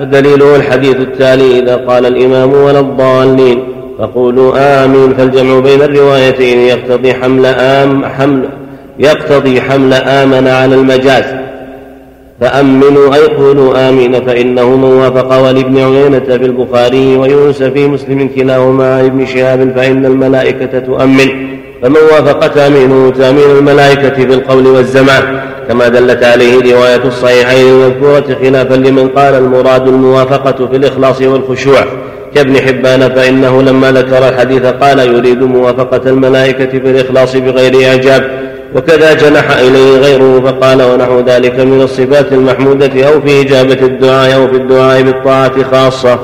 ودليله الحديث التالي إذا قال الإمام ولا الضالين فقولوا آمين. فالجمع بين الروايتين يقتضي حمل آم حمل يقتضي حمل آمن على المجاز. فأمنوا أي قولوا آمين فإنه من وافق ولابن عيينة في البخاري ويونس في مسلم كلاهما عن ابن شهاب فإن الملائكة تؤمن. فمن وافق تأمينه تأمين الملائكة في القول والزمان. كما دلت عليه رواية الصحيحين المذكورة خلافا لمن قال المراد الموافقة في الإخلاص والخشوع. كابن حبان فإنه لما ذكر الحديث قال يريد موافقة الملائكة في الإخلاص بغير إعجاب. وكذا جنح إليه غيره فقال ونحو ذلك من الصفات المحمودة أو في إجابة الدعاء أو في الدعاء بالطاعة خاصة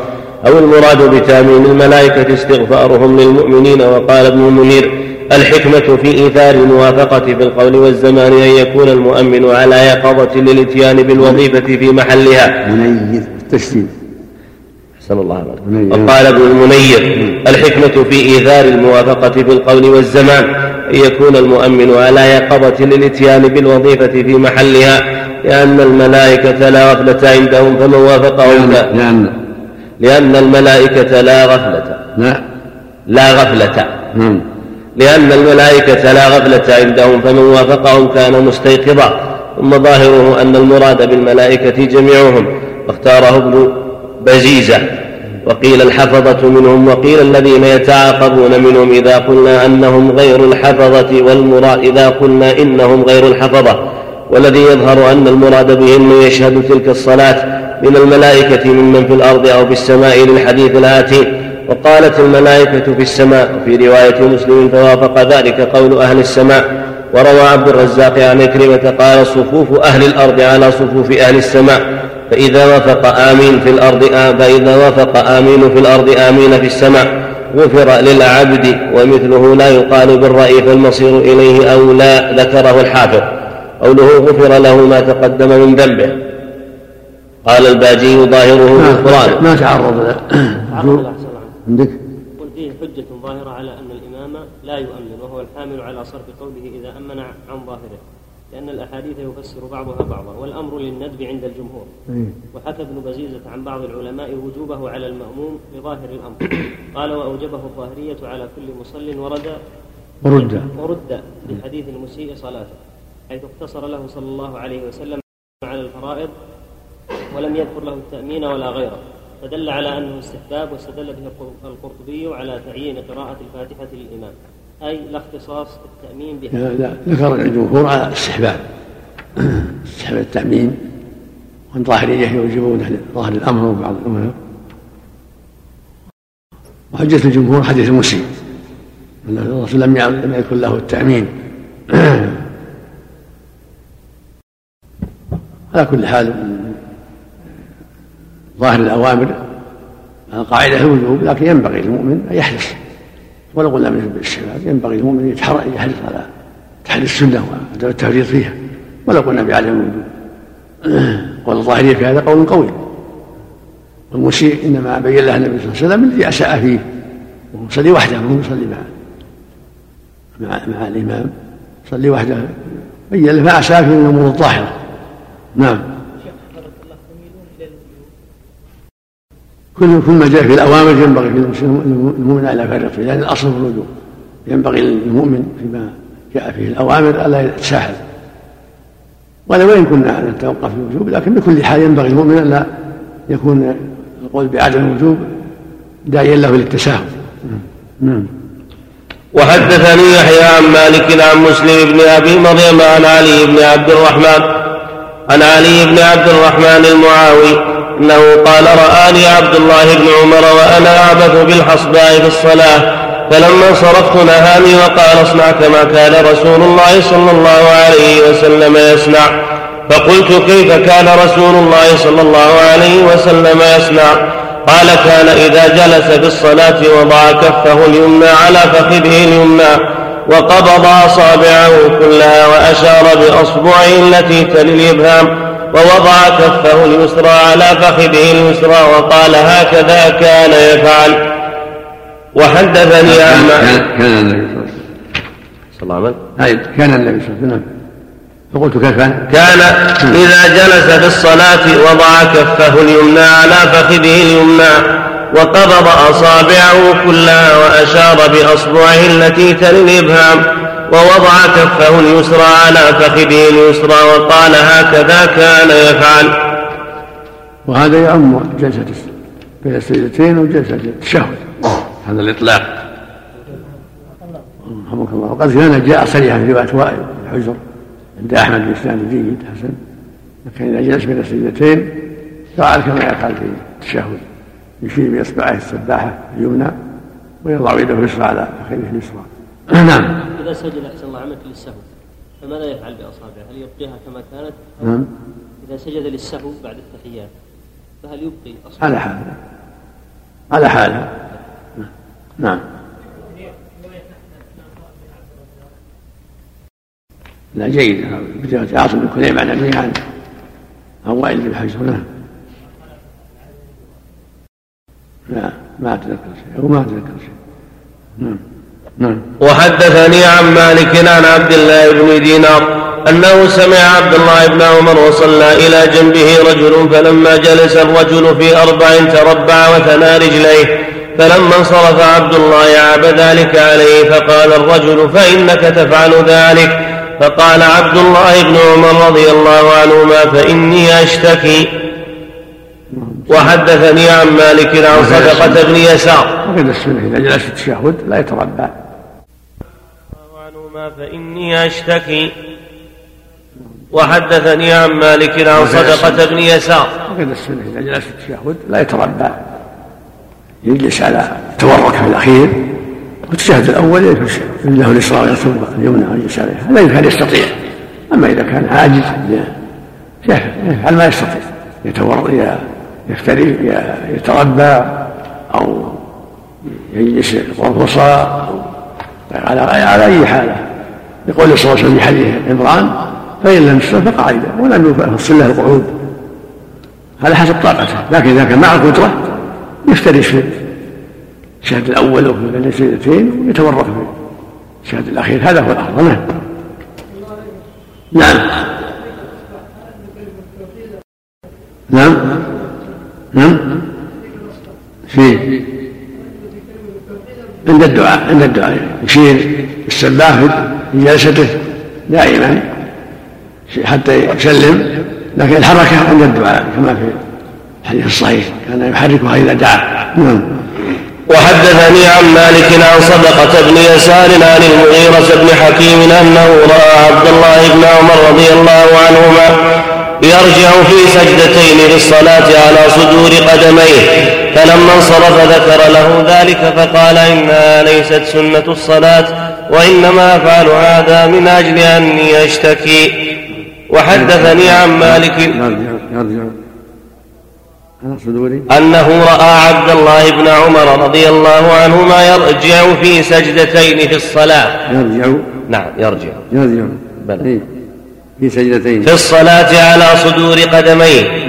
أو المراد بتأمين الملائكة استغفارهم للمؤمنين وقال ابن المنير الحكمة في إيثار الموافقة في القول والزمان أن يكون المؤمن على يقظة للإتيان بالوظيفة في محلها. منير التشديد أحسن الله عليك. وقال ابن المنير الحكمة في إيثار الموافقة في القول والزمان يكون المؤمن على يقظة للإتيان بالوظيفة في محلها لأن الملائكة لا غفلة عندهم فمن وافقهم لا- لأن لأن الملائكة لا غفلة. لا. لا غفلة. نعم. لأن الملائكة لا غفلة عندهم فمن وافقهم كان مستيقظا. ثم ظاهره أن المراد بالملائكة جميعهم واختاره ابن بزيزة. وقيل الحفظة منهم وقيل الذين يتعاقبون منهم إذا قلنا أنهم غير الحفظة والمراد إذا قلنا إنهم غير الحفظة. والذي يظهر أن المراد بهم يشهد تلك الصلاة من الملائكة ممن في الأرض أو في السماء للحديث الآتي. وقالت الملائكة في السماء وفي رواية مسلم فوافق ذلك قول أهل السماء. وروى عبد الرزاق عن كلمة قال صفوف أهل الأرض على صفوف أهل السماء. فإذا وافق آمين في الأرض فإذا وافق آمين في الأرض آمين في السماء غفر للعبد ومثله لا يقال بالرأي فالمصير إليه أو لا ذكره الحافظ. قوله غفر له ما تقدم من ذنبه. قال الباجي ظاهره ما, القرآن. ما تعرض له. تعرض له أحسن الله عنك. عندك؟ يقول فيه حجة ظاهرة على أن الإمام لا يؤمن وهو الحامل على صرف قوله إذا أمن عن ظاهره. لأن الأحاديث يفسر بعضها بعضا والأمر للندب عند الجمهور. إيه. وحكى ابن بزيزة عن بعض العلماء وجوبه على المأموم لظاهر الأمر. قال وأوجبه الظاهرية على كل مصل ورد ورد. ورد لحديث المسيء صلاته حيث اقتصر له صلى الله عليه وسلم على الفرائض ولم يذكر له التأمين ولا غيره. فدل على أنه استحباب واستدل به القرطبي على تعيين قراءة الفاتحة للإمام. أي لا اختصاص التأمين بها. لا لا ذكر الجمهور على استحباب [clears throat] استحباب التأمين وأن ظاهرية يوجبون ظاهر الأمر وبعض الأمر وحجة الجمهور حديث المسيء أن الرسول لم لم يكن له التأمين. [clears throat] على كل حال ظاهر الأوامر القاعدة الوجوب لكن ينبغي للمؤمن أن يحرص. ولو قلنا من الاستحباب ينبغي أن يتحرى يحرص على تحري السنة وعدم التفريط فيها. ولو قلنا بعدم الوجوب قول الظاهرية في هذا قول قوي. والمسيء إنما بين له النبي صلى الله عليه وسلم الذي أساء فيه وهو يصلي وحده وهو يصلي مع مع, مع الإمام. يصلي وحده بين له ما أساء فيه من الأمور الظاهرة. نعم شيخ حفظك الله يميلون إلى الوجوب كل كل ما جاء في الأوامر ينبغي في المؤمن الا يفرط فيه لأن الأصل في الوجوب. ينبغي للمؤمن فيما جاء فيه الأوامر الا يتساهل. ولو وان كنا نتوقف في الوجوب لكن بكل حال ينبغي المؤمن الا يكون القول بعدم الوجوب داعيا له للتساهل. نعم. وحدثني يحيى عن مالك عن مسلم بن أبي مريم عن علي بن عبد الرحمن عن علي بن عبد الرحمن المعاوي انه قال رآني عبد الله بن عمر وأنا أعبث بالحصباء في الصلاة فلما انصرفت نهاني وقال اصنع كما كان رسول الله صلى الله عليه وسلم يصنع. فقلت كيف كان رسول الله صلى الله عليه وسلم يصنع؟ قال كان إذا جلس في الصلاة وضع كفه اليمنى على فخذه اليمنى وقبض أصابعه كلها وأشار بأصبعه التي تلي الإبهام. ووضع كفه اليسرى على فخذه اليسرى وقال هكذا كان يفعل. وحدثني عن كان كان النبي صلى الله عليه وسلم. كان النبي صلى الله عليه وسلم. فقلت كيف؟ كان. كان إذا جلس في الصلاة وضع كفه اليمنى على فخذه اليمنى وقبض أصابعه كلها وأشار بأصبعه التي تلي الإبهام. ووضع كفه اليسرى على فخذه اليسرى وقال هكذا كان يفعل. وهذا يعم جلسة بين السجدتين وجلسة التشهد هذا الإطلاق. رحمك الله. وقد كان جاء صريحا في رواية وائل الحجر عند أحمد بإسناد جيد حسن. لكن إذا جلس بين السجدتين فعل كما يفعل في التشهد يشير بإصبعه السباحة اليمنى ويضع يده اليسرى على فخذه اليسرى. نعم. إذا سجد أحسن الله عملك للسهو فماذا يفعل بأصابعه؟ هل يبقيها كما كانت؟ نعم. إذا سجد للسهو بعد التحيات فهل يبقي أصابعه؟ على حال. على حاله نعم. لا جيد. بداية عاصم بن كليب عن أبيه عن عن وائل بن حجر نعم. لا ما أتذكر شيء أو ما أتذكر شيء نعم. نعم. وحدثني عن مالك عن عبد الله بن دينار أنه سمع عبد الله بن عمر وصلى إلى جنبه رجل فلما جلس الرجل في أربع تربع وثنى رجليه فلما انصرف عبد الله عاب ذلك عليه فقال الرجل فإنك تفعل ذلك؟ فقال عبد الله بن عمر رضي الله عنهما فإني أشتكي. وحدثني عن مالك عن صدقة بن يسار. وقد السنة إذا جلس التشهد لا يتربع. فإني أشتكي. وحدثني عن مالك عن صدقة بن يسار. وقد السنة إذا جلس التشهد لا يتربع يجلس على التورك في الأخير. والتشهد الأول يجلس له اليسرى ويرتب اليمنى ويجلس عليها لا يمكن يستطيع. أما إذا كان عاجز يفعل ما يستطيع. يتور يفتري يتربى أو يجلس الوسطى على على أي حالة يقول صلى الله عليه وسلم في حديث عمران فإن لم يستطع فقاعدا ولم يفصل له القعود هذا حسب طاقته. لكن إذا كان مع القدرة يفترش في الشهد الأول وفي السجدتين ويتورط في الشهد الأخير. هذا هو الأفضل. نعم. نعم. نعم. نعم. في عند الدعاء عند الدعاء. يشير السباح في جلسته دائما حتى يسلم لكن الحركة عند الدعاء كما في الحديث الصحيح كان يحركها إذا دعا. نعم. وحدثني عن مالك عن صدقة بن يسار عن المغيرة بن حكيم أنه رأى عبد الله بن عمر رضي الله عنهما يرجع في سجدتين للصلاة على صدور قدميه. فلما انصرف ذكر له ذلك فقال إنها ليست سنة الصلاة وإنما أفعل هذا من أجل أني أشتكي. وحدثني عن مالك يرجع أنه رأى عبد الله بن عمر رضي الله عنهما يرجع في سجدتين في الصلاة. يرجع. نعم يرجع. يرجع. بلى. إيه. في سجدتين. في الصلاة على صدور قدميه.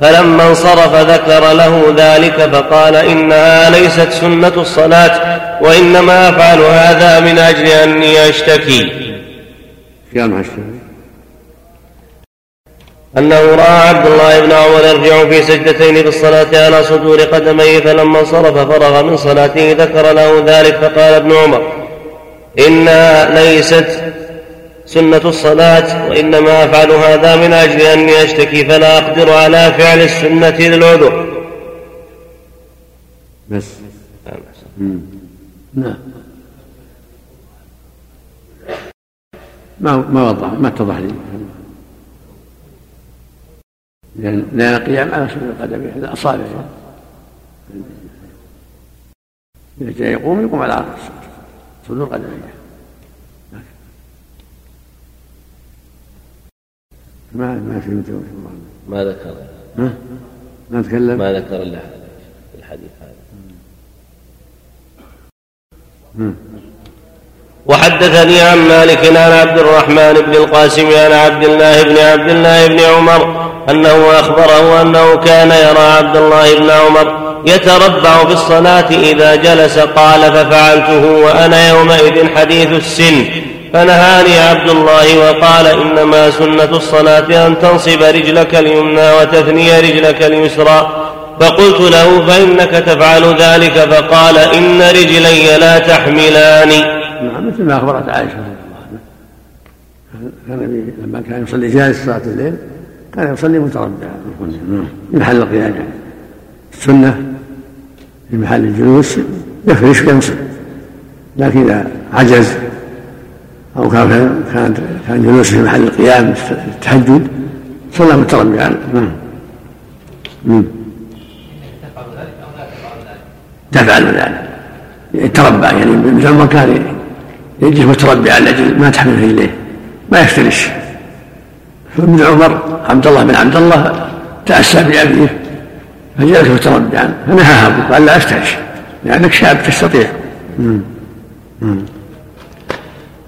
فلما انصرف ذكر له ذلك فقال إنها ليست سنة الصلاة وإنما أفعل هذا من أجل أني أشتكي. أنه رأى عبد الله بن عمر يرجع في سجدتين في الصلاة على صدور قدميه فلما انصرف فرغ من صلاته ذكر له ذلك فقال ابن عمر إنها ليست سنة الصلاة وإنما أفعل هذا من أجل أني أشتكي فلا أقدر على فعل السنة للعذر. بس. نعم ما ما وضح ما اتضح لي. لأن لأن القيام على سنة القدم الأصابع إذا جاء يقوم يقوم على صدور قدميه ما ما فهمت ما ذكر. ما ما تكلم؟ ما ذكر إلا الحديث هذا. وحدثني عن مالك عن عبد الرحمن بن القاسم عن عبد الله بن عبد الله بن عمر أنه أخبره أنه كان يرى عبد الله بن عمر يتربع في الصلاه إذا جلس قال ففعلته وأنا يومئذ حديث السن. فنهاني عبد الله وقال إنما سنة الصلاة أن تنصب رجلك اليمنى وتثني رجلك اليسرى فقلت له فإنك تفعل ذلك فقال إن رجلي لا تحملان نعم مثل ما أخبرت عائشة كان لما كان يصلي جالس صلاة الليل كان يصلي متربعا في محل القيام. يعني السنة في محل الجلوس يفرش وينصب لكن إذا عجز أو كان كان كان جلوس في محل القيام التهجد صلى متربعا نعم تفعل ذلك. يتربع يعني مثل ما كان يجلس متربعا لاجل ما تحمل رجليه ما يفترش. فابن عمر عبد الله بن عبد الله تأسى بأبيه فجلس متربعا فنهاها قال لا استعش لأنك شاب تستطيع.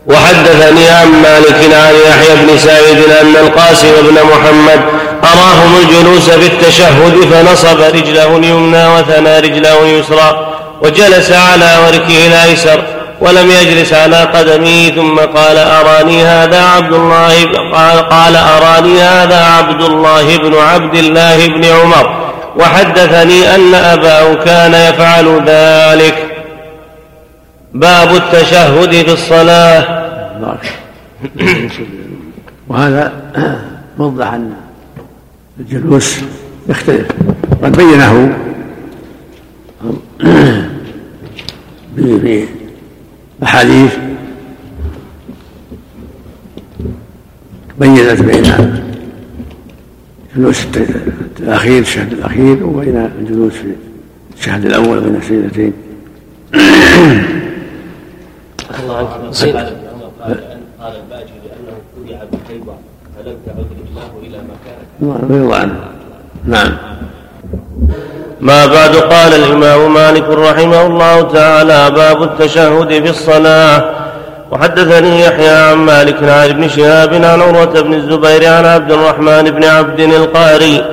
وحدثني عن مالك عن يحيى بن سعيد أن القاسم بن محمد أراهم الجلوس في التشهد فنصب رجله اليمنى وثنى رجله اليسرى وجلس على وركه الأيسر ولم يجلس على قدمه ثم قال أراني هذا عبد الله قال, قال أراني هذا عبد الله بن عبد الله بن عمر وحدثني أن أباه كان يفعل ذلك باب التشهد في الصلاة وهذا وضح أن الجلوس يختلف. قد بينه في أحاديث بينت بين جلوس الأخير الشهد الأخير وبين الجلوس في الشهد الأول بين السيدتين الله عنك قال الباجي لأنه تبع بالكيبة فلم تعد رجلاه إلى ما كانت رضي الله عنه. نعم. ما بعد قال الإمام مالك رحمه الله تعالى باب التشهد في الصلاة. وحدثني يحيى عن مالك عن ابن شهاب عن عروة بن الزبير عن عبد الرحمن بن عبد القاري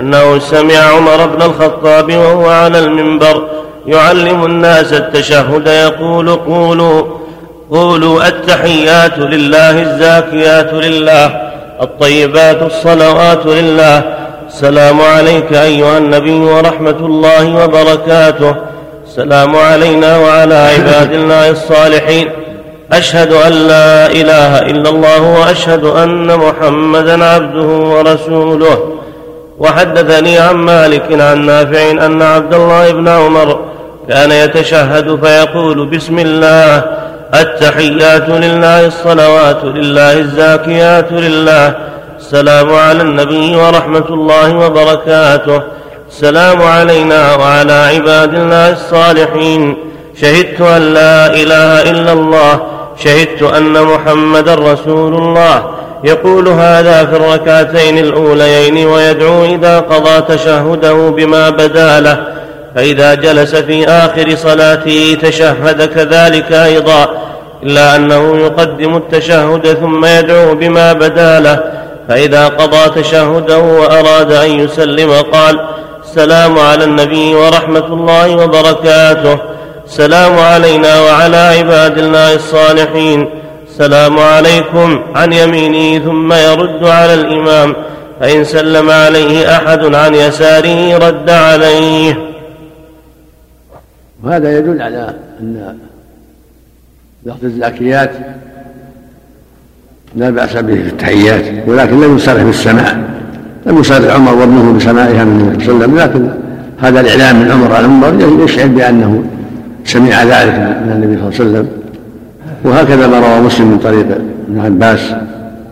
أنه سمع عمر بن الخطاب وهو على المنبر يعلم الناس التشهد يقول قولوا قولوا التحيات لله الزاكيات لله الطيبات الصلوات لله. السلام عليك أيها النبي ورحمة الله وبركاته. السلام علينا وعلى عباد الله الصالحين. أشهد أن لا إله إلا الله وأشهد أن محمدا عبده ورسوله. وحدثني عن مالك عن نافع أن عبد الله بن عمر كان يتشهد فيقول بسم الله. التحيات لله الصلوات لله الزاكيات لله. السلام على النبي ورحمة الله وبركاته. السلام علينا وعلى عباد الله الصالحين. شهدت أن لا إله إلا الله. شهدت أن محمدا رسول الله. يقول هذا في الركعتين الأوليين ويدعو إذا قضى تشهده بما بدا له. فإذا جلس في آخر صلاته تشهد كذلك أيضا إلا أنه يقدم التشهد ثم يدعو بما بدا له. فإذا قضى تشهده وأراد أن يسلم قال السلام على النبي ورحمة الله وبركاته. السلام علينا وعلى عباد الله الصالحين. السلام عليكم عن يمينه ثم يرد على الإمام. فإن سلم عليه أحد عن يساره رد عليه. وهذا يدل على أن لفظ الزاكيات لا بأس به في التحيات ولكن لم يصرح بالسماع لم يصرح عمر وابنه بسماعها من النبي صلى الله عليه وسلم لكن هذا الإعلام من عمر على المنبر يشعر بأنه سمع ذلك من النبي صلى الله عليه وسلم. وهكذا ما روى مسلم من طريق ابن عباس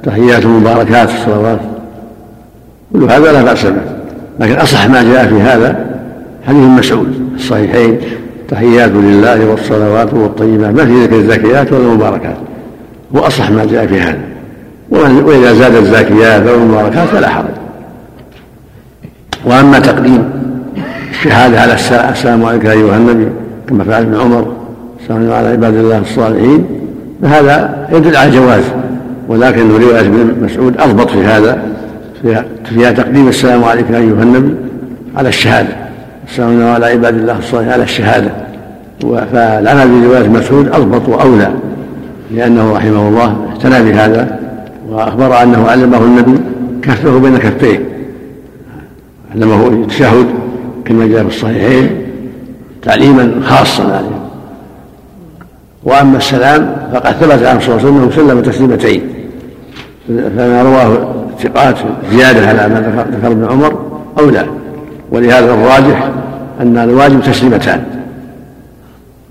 تحيات مباركات الصلوات. كل هذا لا بأس به. لكن أصح ما جاء في هذا حديث مسعود الصحيحين. تحيات لله والصلوات والطيبات. ما في ذكر الزكيات ولا المباركات. هو أصح ما جاء في هذا. وإذا زاد الزاكيات أو المباركات فلا حرج. وأما تقديم الشهادة على السلام عليك أيها النبي كما فعل ابن عمر السلام على عباد الله الصالحين فهذا يدل على الجواز ولكن رواية ابن مسعود أضبط في هذا فيها تقديم السلام عليك أيها النبي على الشهادة. السلام على عباد الله الصالحين على الشهادة. فالعمل برواية مسعود أضبط وأولى لأنه رحمه الله اعتنى بهذا وأخبر أنه علمه النبي كفه بين كفيه علمه التشهد كما جاء في الصحيحين تعليما خاصا عليه. وأما السلام فقد ثبت عن صلى الله عليه وسلم أنه سلم تسليمتين. فما رواه الثقات زيادة على ما ذكر ابن عمر اولى ولهذا الراجح أن الواجب تسليمتان.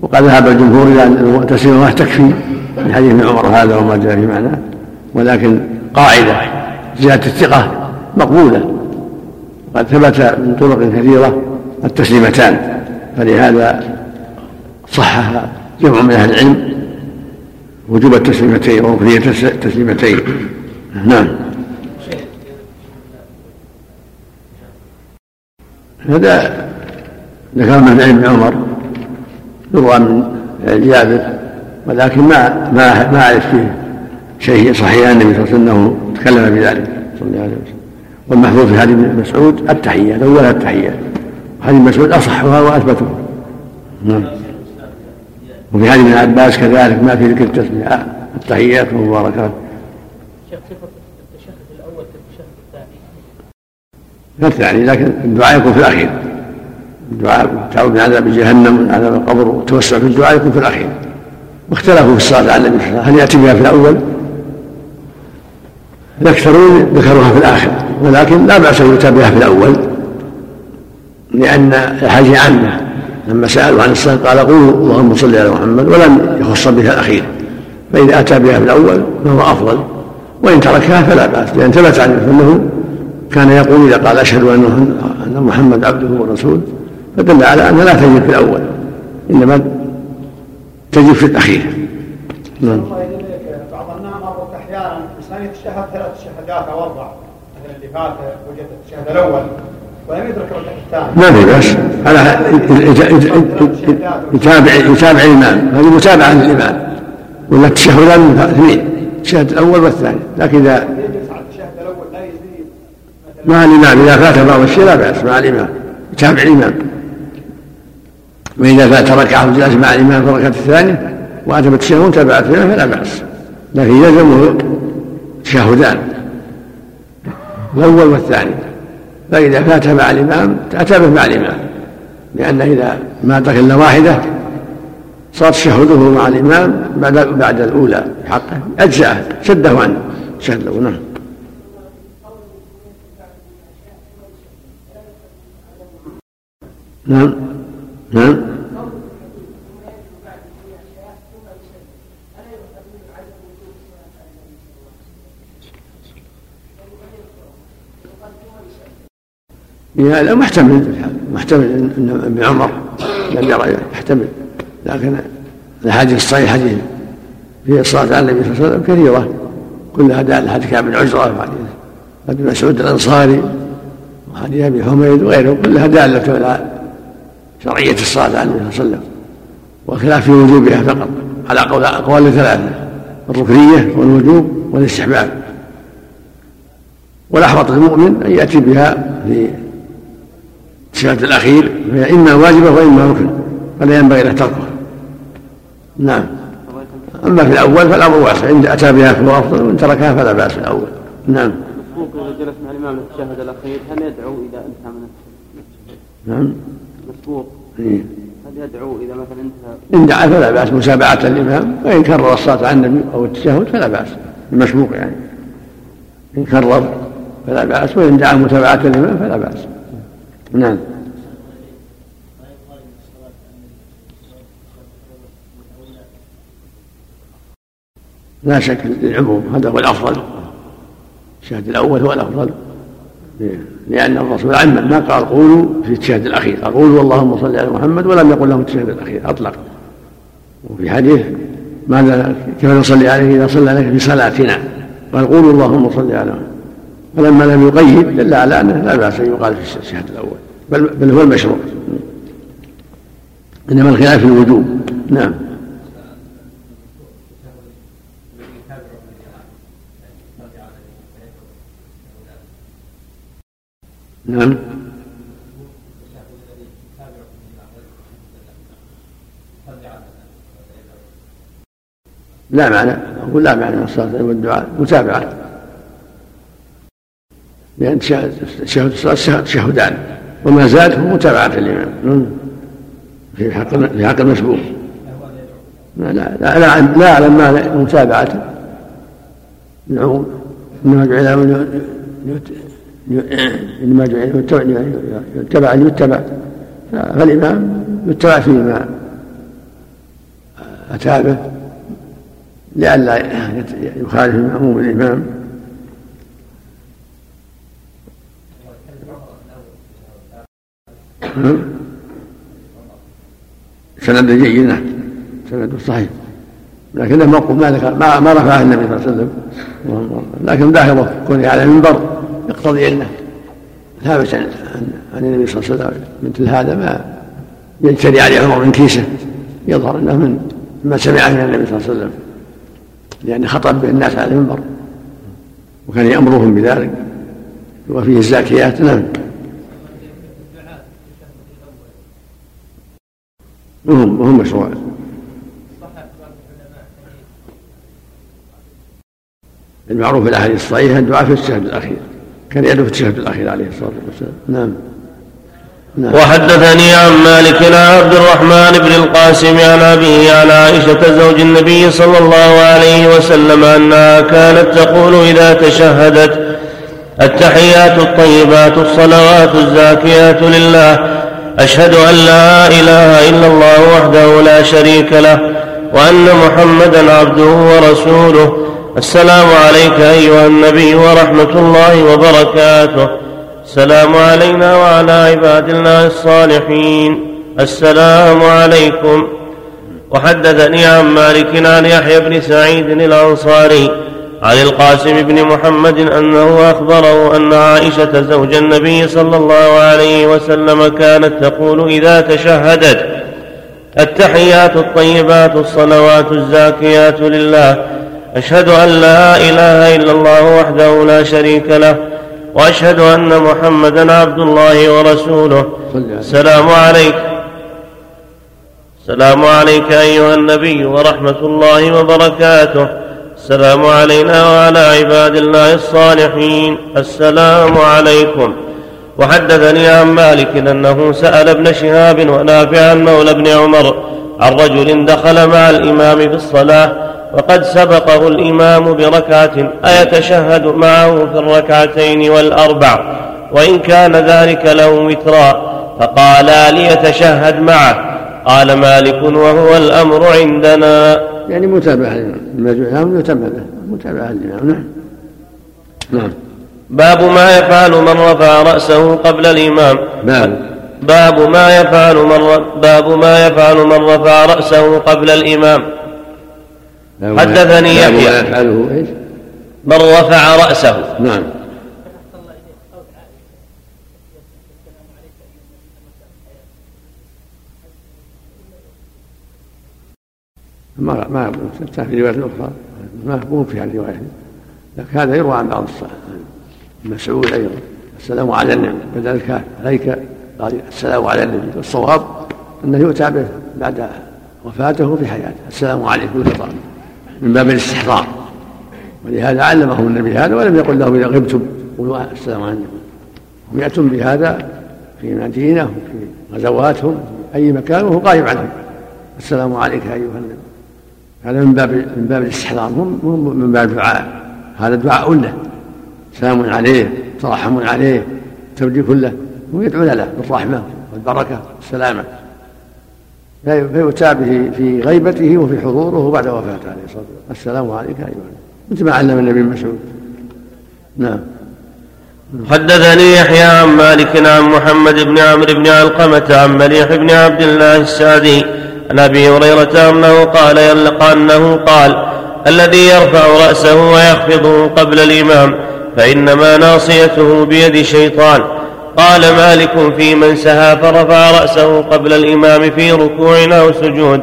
وقد ذهب الجمهور إلى أن تسليمه واحد تكفي من حديث ابن عمر هذا وما جاء في معناه ولكن قاعدة زياده الثقة مقبولة. قد ثبت من طرق كثيرة التسليمتان. فلهذا صحح جمع من أهل العلم وجوب التسليمتين وركنيه التسليمتين. نعم. هذا ذكر من علم عمر يروى من جابر ولكن ما ما ما أعرف فيه شيء صحيح عن النبي صلى الله عليه وسلم انه تكلم بذلك صلى الله عليه وسلم. والمحفوظ في حديث مسعود التحيات اول التحيات حديث مسعود أصحها وأثبتها. نعم. وفي حديث ابن عباس كذلك ما في ذكر التسمية. التحيات والمباركات. شيخ التشهد الأول كالتشهد الثاني؟ كالثاني لكن الدعاء يكون في الأخير. الدعاء التعوذ من عذاب جهنم ومن عذاب القبر والتوسع في الدعاء يكون في الاخير واختلفوا في الصلاة على النبي صلى الله عليه وسلم هل يأتي بها في الأول؟ الاكثرون ذكروها في الآخر. ولكن لا بأس أن يؤتى بها في الأول لأن الحاجة عامة. لما سألوا عن الصلاة قال قولوا اللهم صل على محمد ولم يخص بها الأخير. فإذا أتى بها في الأول فهو أفضل. وإن تركها فلا بأس لأن ثبت عنه أنه كان يقول إذا قال أشهد أن محمد عبده ورسوله فدل على أنها لا تجب في الأول إنما تجب في الأخير. نعم. بعض الناس مرت أحيانا الإنسان يتشهد ثلاث شهادات أو أربع مثلا اللي فات وجد الشهادة الأول ولم يدرك الثانية ما في بأس. على يتابع يتابع الإمام. هذه متابعة للإمام. ولا التشهدان اثنين. الشهد الأول والثاني. لكن إذا يجلس على الشهادة الأول لا يزيد مع الإمام. إذا فات بعض الشيء لا بأس. مع الإمام. يتابع الإمام. وإذا فات ركعة وجلس مع الإمام في الركعة الثانية وأتى بالتشهد تابعت فيها فلا بأس. لكن يلزمه تشهدان الأول والثاني. فإذا فات مع الإمام أتى به مع الإمام. لأن إذا ما أدرك إلا واحدة صار تشهده مع الإمام بعد بعد الأولى حقه أجزأه شده عنه. شهد له نعم. نعم. يا لا محتمل محتمل ان ابن عمر لم يرى يحتمل. لكن الاحاديث الصحيحه في الصلاة على النبي صلى الله عليه وسلم كثيرة. كلها دال حديث كعب بن عجرة وحديث ابي مسعود الأنصاري وحديث أبي حميد وغيره كلها دالة على شرعية الصلاة على النبي صلى الله عليه وسلم وخلاف في وجوبها فقط على قول اقوال ثلاثة الركنية والوجوب والاستحباب. والأحوط للمؤمن أن يأتي بها في الشهادة الأخير فهي إما واجبة وإما ركن فلا ينبغي له تركها. نعم. أما في الأول فالأمر واسع إن أتى بها فهو أفضل وإن تركها فلا بأس في الأول. نعم. مسبوق إذا جلس مع الإمام للتشهد الأخير هل يدعو إذا انتهى من التشهد؟ نعم. مسبوق إيه. هل يدعو إذا مثلا انتهى؟ إن دعا فلا بأس متابعة الإمام وإن كرر الصلاة على النبي أو التشهد فلا بأس المسبوق يعني. إن كرر فلا بأس وإن دعا متابعة الإمام فلا بأس. نعم. لا شك للعموم هذا هو الأفضل. الشهد الأول هو الأفضل. لأن الرسول عمم ما قال قولوا في الشهد الأخير. قال قولوا اللهم صل على محمد ولم يقل لهم الشهد الأخير أطلق. وفي حديث ماذا كيف نصلي عليه إذا صلى عليك في صلاتنا؟ قال قولوا اللهم صل على محمد. فلما لم يقيد دل على أنه لا بأس أن يقال في الشهد الأول. بل, بل هو المشروع. إنما الخلاف في الوجوب. نعم. نعم. لا معنى أقول لا معنى الصلاة والدعاء متابعة. لأن تشهد الصلاة تشهدان وما زاد هو متابعة الإمام نعم. في حق في حق المسبوق لا لا لا, لا, أعلم ما متابعته نعم. إنما جعل إنما جعل يتبع أن يتبع. فالإمام يتبع فيما أتى به لئلا يخالف المأموم الإمام. سند جيد نعم. سند صحيح. لكنه ما, ما رفعه النبي صلى الله عليه وسلم. لكن ظاهره كونه على المنبر. يقتضي انه ثابت عن النبي صلى الله عليه وسلم مثل هذا ما يجتري عليه عمر من كيسة يظهر أنه من ما سمعه من النبي صلى الله عليه وسلم لأن خطب به الناس على المنبر وكان يأمرهم بذلك وفيه الزاكيات نعم. وهم وهم مشروع. المعروف في الأحاديث الصحيحة الدعاء في الشهد الأخير. كان يدعو في الشهد الأخير عليه الصلاة والسلام نعم نعم. وحدثني عن مالك عن عبد الرحمن بن القاسم عن أبيه عن عائشة زوج النبي صلى الله عليه وسلم أنها كانت تقول إذا تشهدت التحيات الطيبات الصلوات الزاكيات لله أشهد أن لا إله إلا الله وحده لا شريك له وأن محمدا عبده ورسوله السلام عليك أيها النبي ورحمة الله وبركاته. السلام علينا وعلى عباد الله الصالحين. السلام عليكم. وحدثني عن مالك عن يحيى بن سعيد الأنصاري عن القاسم بن محمد أنه أخبره أن عائشة زوج النبي صلى الله عليه وسلم كانت تقول إذا تشهدت التحيات الطيبات الصلوات الزاكيات لله. أشهد أن لا إله إلا الله وحده لا شريك له وأشهد أن محمدا عبد الله ورسوله. السلام عليك. السلام عليك أيها النبي ورحمة الله وبركاته. السلام علينا وعلى عباد الله الصالحين. السلام عليكم. وحدثني عن مالك أنه سأل ابن شهاب ونافعا مولى ابن عمر عن رجل دخل مع الإمام في الصلاة وقد سبقه الإمام بركعة أيتشهد معه في الركعتين والأربع وإن كان ذلك له وترا فقالا ليتشهد معه. قال مالك وهو الأمر عندنا. يعني متابعة الإمام يتابع به متابعة الإمام نعم. نعم. باب ما يفعل من رفع رأسه قبل الإمام. باب. باب ما يفعل من باب ما يفعل من رفع رأسه قبل الإمام. حدثني يحيى. يفعله إيش؟ من رفع رأسه. نعم. ما ما في رواية أخرى. ما مو في هذه الرواية. لكن هذا يروى عن بعض الصحابة. مسعود أيضا. السلام على النبي. بدل عليك قال السلام على النبي. والصواب أنه يؤتى به بعد وفاته في حياته. السلام عليكم يطلع من باب الاستحضار. ولهذا علمهم النبي هذا ولم يقل لهم إذا غبتم قولوا السلام عليكم. هم يأتون بهذا في مدينة وفي غزواتهم في أي مكان وهو غايب عنهم السلام عليك أيها النبي. هذا من باب من باب الاستحضار. هم من باب الدعاء. هذا دعاء له. سلام عليه ترحم عليه تبريك له. هم يدعون له بالرحمة والبركة والسلامة. فيؤتى به في غيبته وفي حضوره وبعد وفاته عليه الصلاة والسلام. السلام عليك أيها مثل ما علم النبي مسعود. نعم. حدثني يحيى عن مالك عن محمد بن عمرو بن علقمة عن مليح بن عبد الله السعدي عن أبي هريرة أنه قال يلقى أنه قال الذي يرفع رأسه ويخفضه قبل الإمام فإنما ناصيته بيد شيطان. قال مالك في من سها فرفع رأسه قبل الإمام في ركوع أو سجود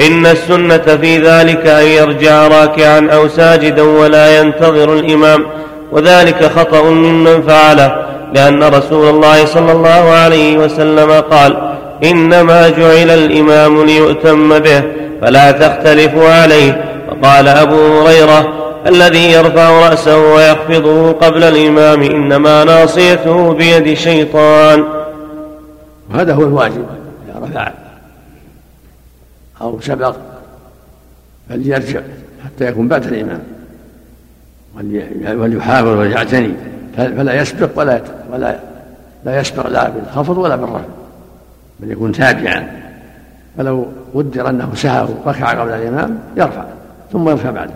إن السنة في ذلك أن يرجع راكعا أو ساجدا ولا ينتظر الإمام. وذلك خطأ ممن فعله لأن رسول الله صلى الله عليه وسلم قال إنما جعل الإمام ليؤتم به فلا تختلفوا عليه. وقال أبو هريرة الذي يرفع رأسه ويخفضه قبل الإمام إنما ناصيته بيد شيطان وهذا هو الواجب. إذا رفع. أو سبق. فليرجع حتى يكون بعد الإمام. وليحافظ وليعتني. فلا يسبق ولا ولا لا يسبق لا بالخفض ولا بالرفع. بل يكون تابعا. فلو قدر أنه سهى وركع قبل الإمام يرفع. ثم يرفع بعده.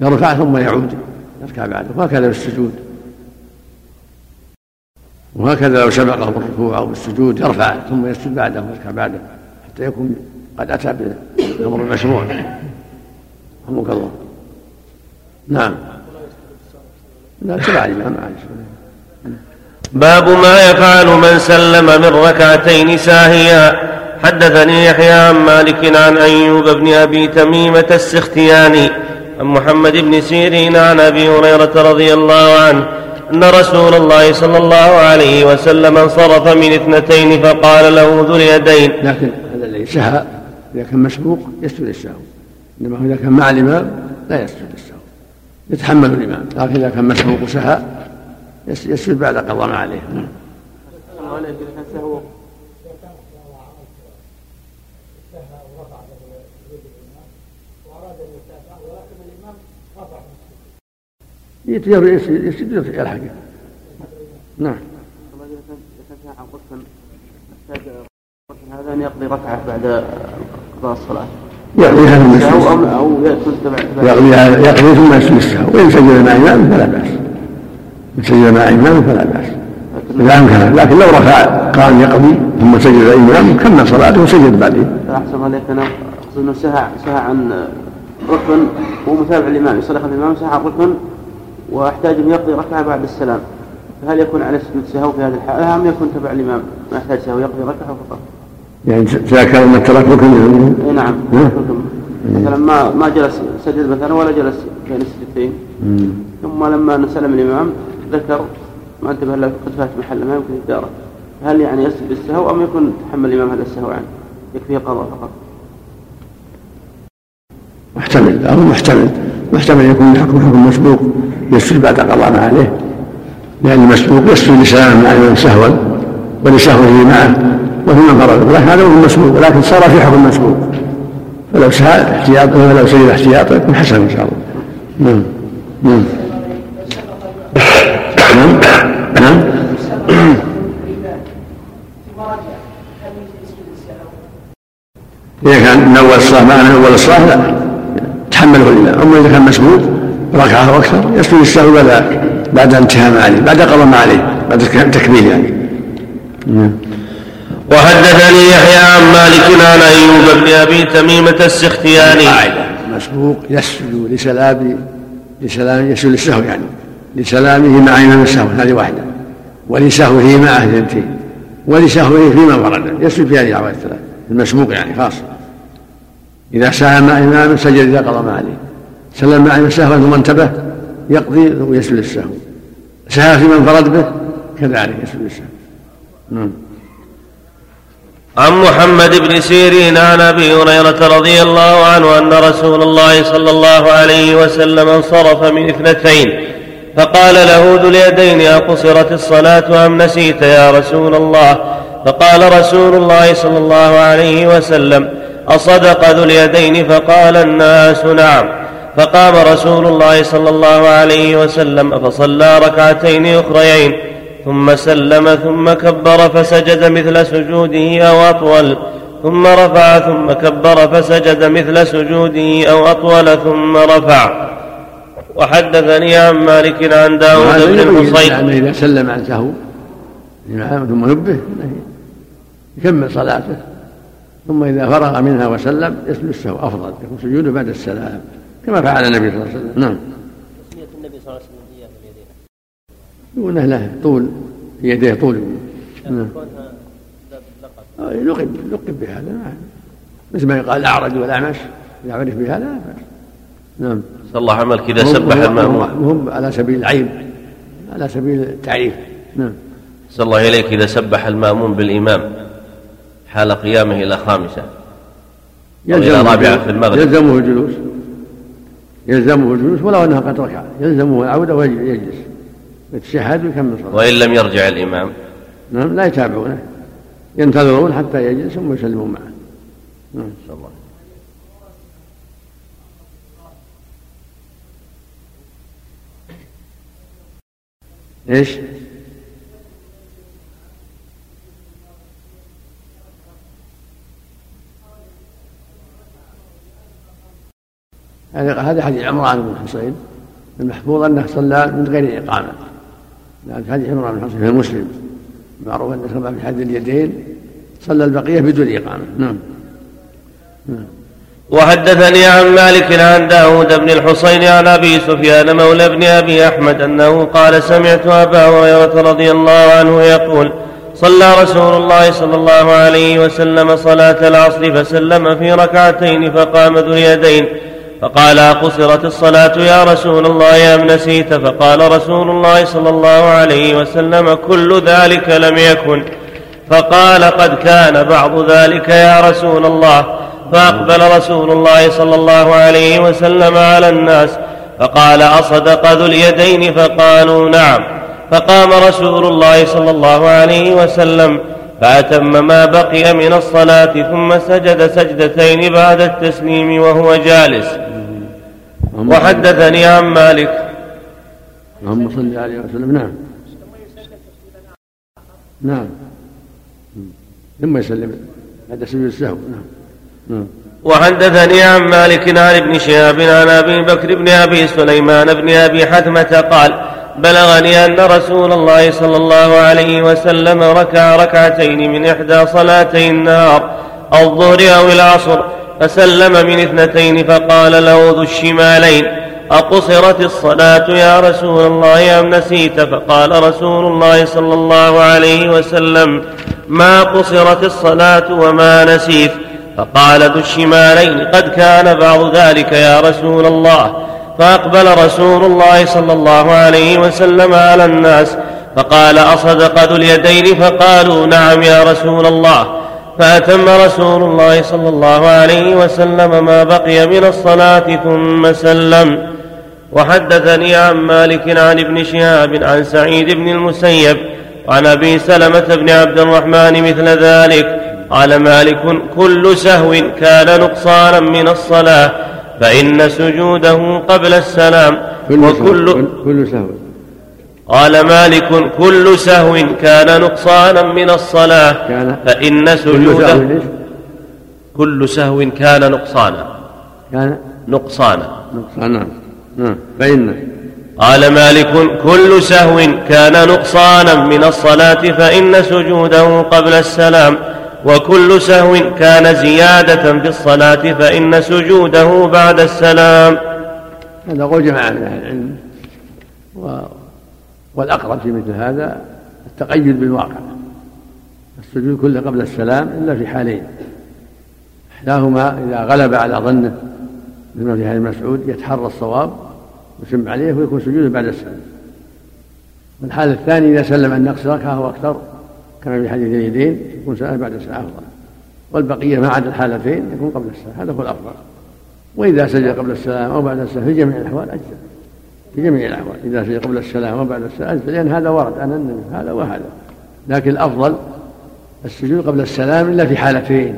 يرفع ثم يعود يركع بعده. وهكذا بالسجود وهكذا لو سبقه بالركوع أو بالسجود يرفع ثم يسجد بعده ويركع بعده حتى يكون قد أتى بالأمر المشروع. رحمك الله. نعم. لا تبع الإمام باب ما يفعل من سلم من ركعتين ساهيا. حدثني يحيى عن مالك عن أيوب بن أبي تميمة السختياني عن محمد بن سيرين عن أبي هريرة رضي الله عنه أن رسول الله صلى الله عليه وسلم انصرف من اثنتين فقال له ذو اليدين. لكن هذا الذي سهى إذا كان مسبوق يسجد السهو إنما إذا كان مع الإمام لا يسجد السهو يتحمل الإمام لكن إذا كان مسبوق وسهى يسجد بعد قضاء ما عليه. نعم. يسجد يلحق نعم. هذا أن يقضي ركعه بعد قضاء الصلاة. يقضيها ثم يسجد أو يقضيها يقضي ثم يسجد السهو وإن سجد مع إمام فلا بأس. إن سجد مع إمام فلا بأس. إذا أمكن. لكن لو رفع قام يقضي ثم سجد الامام كمل صلاته وسجد بعده أحسن عليك أنا أقصد إنه سهى سهى عن ركن ومتابع الامام يصلي خلف الإمام سهى عن ركن وأحتاج أن يقضي ركعة بعد السلام. فهل يكون على سجود سهو في هذه الحاله ام يكون تبع الإمام. ما يحتاج سهو يقضي ركعة فقط؟ يعني تذكر انك ترك ركن نعم مثلا ما ما جلس سجد مثلا ولا جلس بين السجدتين. ثم لما سلم الإمام ذكر ما انتبه له قد فات محل ما يمكن يداره هل يعني يسجد بالسهو أم يكون تحمل الإمام هذا السهو عنه؟ يكفيه قضاء فقط. محتمل أو محتمل. محتمل يكون الحكم حكم مسبوق يسجد بعد قضاء ما عليه. لأن المسبوق يسجد لسلام مع الإمام سهوا ولسهوه معه وفي من فرض له هذا هو المسبوق ولكن صار في حكم مسبوق. فلو سهى احتياطا فلو سجد احتياطا يكون حسن إن شاء الله. نعم. نعم. نعم. نعم. إذا كان من أول الصلاة ما أول الصلاة؟ لا. تحمله الإمام أما إذا كان مسبوق ركعة أو أكثر يسجد السهو بعد بعد انتهاء ما عليه بعد قضاء ما عليه بعد التكبير يعني. وحدثني يحيى عن مالك عن أيوب بن أبي تميمة السختياني. مسبوق يسجد لسلام لسلام يسجد للسهو يعني لسلامه مع إمام السهو هذه واحدة. ولسهوه معه اثنتين ولسهوه فيما ورد يسجد في هذه الأعواد الثلاث المسبوق يعني خاصة. إذا ساهم مع إمام سجد إذا قضى ما عليه سلم مع سهوا ثم انتبه يقضي ويسجد السهو سهى من فرد به كذلك يسجد السهو نعم. عن محمد بن سيرين عن أبي هريرة رضي الله عنه أن رسول الله صلى الله عليه وسلم انصرف من اثنتين فقال له ذو اليدين أقصرت الصلاة أم نسيت يا رسول الله؟ فقال رسول الله صلى الله عليه وسلم أصدق ذو اليدين فقال الناس نعم. فقام رسول الله صلى الله عليه وسلم فصلى ركعتين أخريين ثم سلم ثم كبر فسجد مثل سجوده أو أطول ثم رفع ثم كبر فسجد مثل سجوده أو أطول ثم رفع. وحدثني عن مالك عن داود بن الحصين. يعني إذا سلم عن سهو. ثم نبه يكمل صلاته. ثم إذا فرغ منها وسلم يسجد السهو أفضل يكون سجوده بعد السلام كما فعل النبي صلى الله عليه وسلم. نعم. النبي صلى الله عليه وسلم إياه باليدين يقول له طول في يديه طول. نعم. لقب لقب بهذا. مثل ما يقال الأعرج والأعمش إذا عرف بهذا لا بأس. نعم. صلى الله عملك إذا سبح المأمون. وهم على سبيل العيب على سبيل التعريف. نعم. صلى الله إليك إذا سبح المأمون بالإمام. حال قيامه إلى خامسة. أو إلى رابعة في المغرب. يلزمه الجلوس يلزمه الجلوس ولو أنها قد ركع يلزمه العودة ويجلس. يتشهد ويكمل صلاته. وإن لم يرجع الإمام. نعم لا يتابعونه. ينتظرون حتى يجلس ثم يسلمون معه. نعم. الله إيش؟ هذا هذا حديث عمران بن حصين المحفوظ أنه صلى من غير إقامة. لأن حديث عمران بن حصين في مسلم معروف انه صلى في حد اليدين صلى البقية بدون إقامة. نعم, نعم. وحدثني عن مالك عن داود بن الحصين عن أبي سفيان مولى بن أبي أحمد أنه قال سمعت أبا هريرة رضي الله عنه يقول صلى رسول الله صلى الله عليه وسلم صلاة العصر فسلم في ركعتين فقام ذو اليدين فقال أقصرت الصلاة يا رسول الله أم نسيت؟ فقال رسول الله صلى الله عليه وسلم كل ذلك لم يكن. فقال قد كان بعض ذلك يا رسول الله. فأقبل رسول الله صلى الله عليه وسلم على الناس. فقال أصدق ذو اليدين؟ فقالوا نعم. فقام رسول الله صلى الله عليه وسلم. فأتم ما بقي من الصلاة ثم سجد سجدتين بعد التسليم وهو جالس. وحدثني عن مالك. اللهم صل عليه وسلم نعم. نعم. ثم يسلم. بعد سجود السهو. نعم. نعم. وحدثني عن مالك عن ابن شهاب عن أبي بكر بن أبي سليمان بن أبي حثمه قال بلغني أن رسول الله صلى الله عليه وسلم ركع ركعتين من إحدى صلاتي النهار الظهر أو العصر. فسلم من اثنتين فقال له ذو الشمالين أقصرت الصلاة يا رسول الله أم نسيت؟ فقال رسول الله صلى الله عليه وسلم ما قصرت الصلاة وما نسيت. فقال ذو الشمالين قد كان بعض ذلك يا رسول الله. فأقبل رسول الله صلى الله عليه وسلم على الناس فقال أصدق ذو اليدين؟ فقالوا نعم يا رسول الله. فأتم رسول الله صلى الله عليه وسلم ما بقي من الصلاة ثم سلم. وحدثني عن مالك عن ابن شهاب عن سعيد بن المسيب وعن أبي سلمة بن عبد الرحمن مثل ذلك. قال مالك كل سهو كان نقصانا من الصلاة فإن سجوده قبل السلام وكل كل سهو. قال مالك كل سهو كان نقصانا من الصلاة فإن كل سهو سجوده؟ كل سهو كان نقصانا. كان نقصانا. نقصان نعم. فإن. قال مالك كل سهو كان نقصانا من الصلاة فإن سجوده قبل السلام وكل سهو كان زيادة في الصلاة فإن سجوده بعد السلام. هذا قول جماعة من أهل العلم. والأقرب في مثل هذا التقيد بالواقع. السجود كله قبل السلام إلا في حالين. إحداهما إذا غلب على ظنه مثل في حديث مسعود يتحرى الصواب ويسم عليه ويكون سجوده بعد السلام. والحال الثاني إذا سلم النقص ركعة أو أكثر كما في حديث اليدين يكون سلام بعد السلام أفضل. والبقية ما عدا الحالتين يكون قبل السلام. هذا هو الأفضل. وإذا سجد قبل السلام أو بعد السلام في جميع الأحوال أجزاء في جميع الأحوال إذا سجد قبل السلام أو بعد السلام لأن هذا ورد عن النبي هذا وهذا. لكن الأفضل السجود قبل السلام إلا في حالتين.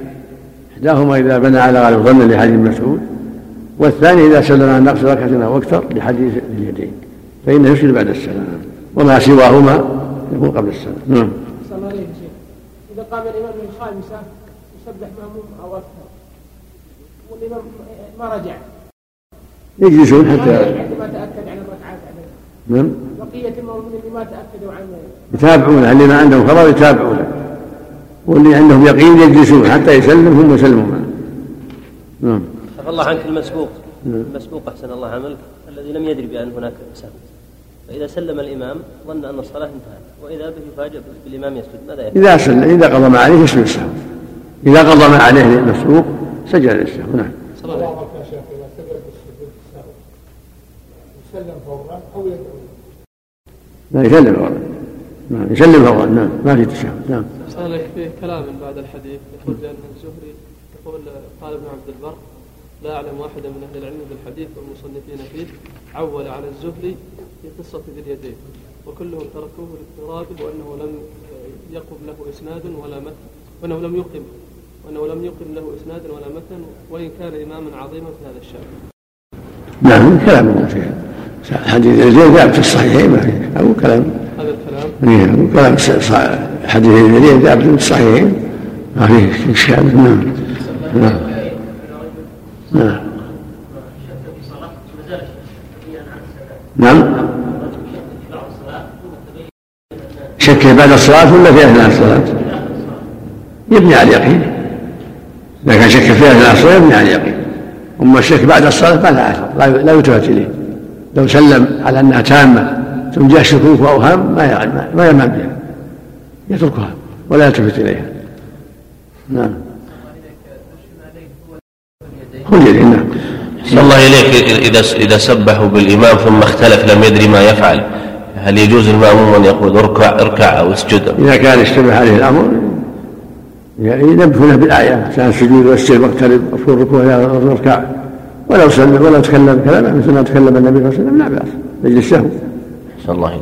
إحداهما إذا بنى على غالب ظن لحديث مسعود والثاني إذا سلم عن نقص ركعة أو أكثر لحديث اليدين فإنه يسجد بعد السلام. وما سواهما يكون قبل السلام. نعم. إذا قام الإمام من الخامسة يسبح مأموم أو أكثر. والإمام ما رجع. يجلسون حتى ما تأكد. نعم. بقية المؤمنين اللي ما تأكدوا عن يتابعونه اللي ما عندهم خبر يتابعونه واللي عندهم يقين يجلسون حتى يسلم هم يسلموا معه نعم. عفى الله عنك المسبوق. نعم. المسبوق أحسن الله عملك الذي لم يدري بأن هناك سهو فإذا سلم الإمام ظن أن الصلاة انتهت. وإذا به يفاجأ بالإمام يسجد. ماذا يفعل؟ إذا سلم إذا قضى ما عليه يسجد السهو إذا قضى ما عليه المسروق سجد للسهو نعم. الله يا شيخ. إذا سجد بالسجود السهو يسلم فورا أو يدعو. لا يسلم فورا نعم يسلم فورا نعم ما في تشهد نعم صار فيه كلام بعد الحديث يقول بأن الزهري يقول قال ابن عبد البر لا أعلم واحدا من أهل العلم بالحديث والمصنفين فيه عول على الزهري في قصة ذي اليدين وكلهم تركوه للاضطراب وأنه لم يقم له إسناد ولا متن وأنه لم يقم وأنه لم يقم له إسناد ولا متن وإن كان إماما عظيما في هذا الشأن. نعم كلام في حديث الزين ثابت في الصحيحين ما في أو كلام. هذا الكلام أو كلام حديث الزين ثابت في الصحيحين ما في إشكال نعم. نعم. نعم. نعم. شك بعد الصلاة ولا في أثناء الصلاة؟ يبني على اليقين. إذا كان شك في أثناء الصلاة يبني على اليقين. أما الشك بعد الصلاة فلا أثر لا يلتفت إليه. لو سلم على أنها تامة ثم جاء شكوك وأوهام ما يعلم ما يعمل بها يتركها ولا يلتفت إليها. نعم. هو اليدين نعم. صلى الله إليك إذا إذا سبحوا بالإمام ثم اختلف لم يدري ما يفعل هل يجوز المأموم أن يقول اركع اركع أو اسجد؟ إذا كان اشتبه عليه الأمر يعني ينبه له بالآية كان السجود والسجد واقترب وفي الركوع اركع ولو سلم ولو تكلم كلاما مثل ما تكلم النبي صلى الله عليه وسلم لا بأس يجلس السهو صلى الله عليه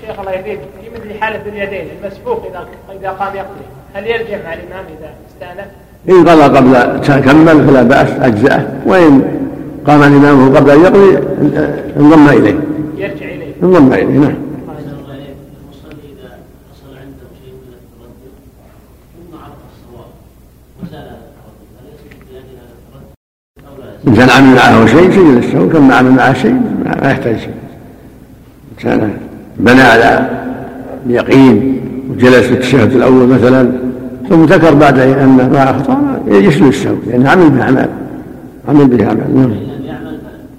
شيخ الله يهديك في مثل حالة اليدين المسبوق إذا إذا قام يقضي. هل يرجع مع الإمام إذا استأنف؟ إن قضى قبل كمل فلا بأس أجزأه. وإن قام الإمام قبل أن يقضي انضم إليه. يرجع إليه. انضم إليه نعم. إن كان عمل معه شيء سجد السهو. كان ما عمل معه شيء ما يحتاج شيء. كان بنى على اليقين وجلس في التشهد الأول مثلا ثم ذكر بعد أن ما أخطأ يسجد السهو لأنه عمل به أعمال عمل به أعمال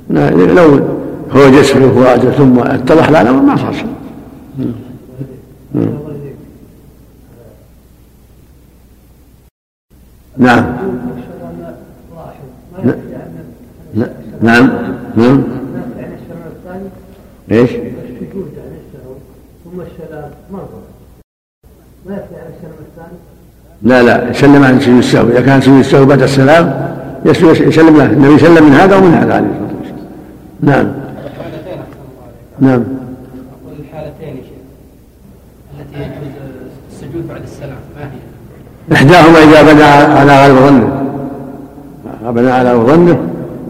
نعم لو هو في الفؤاد ثم اتضح الأمر ما صار شيء. نعم. نعم نعم. إيش؟ السجود عن السهو ثم السلام مرضى ما السلام الثاني لا لا يسلم عن سجود السهو إذا كان سجود السهو بعد السلام يسلم له النبي يسلم من هذا ومن هذا عليه الصلاة والسلام. نعم. نعم. أقول الحالتين يا شيخ. التي يجوز السجود بعد السلام ما هي؟ إحداهما إذا بنى على غالب ظنه. بنى على ظنه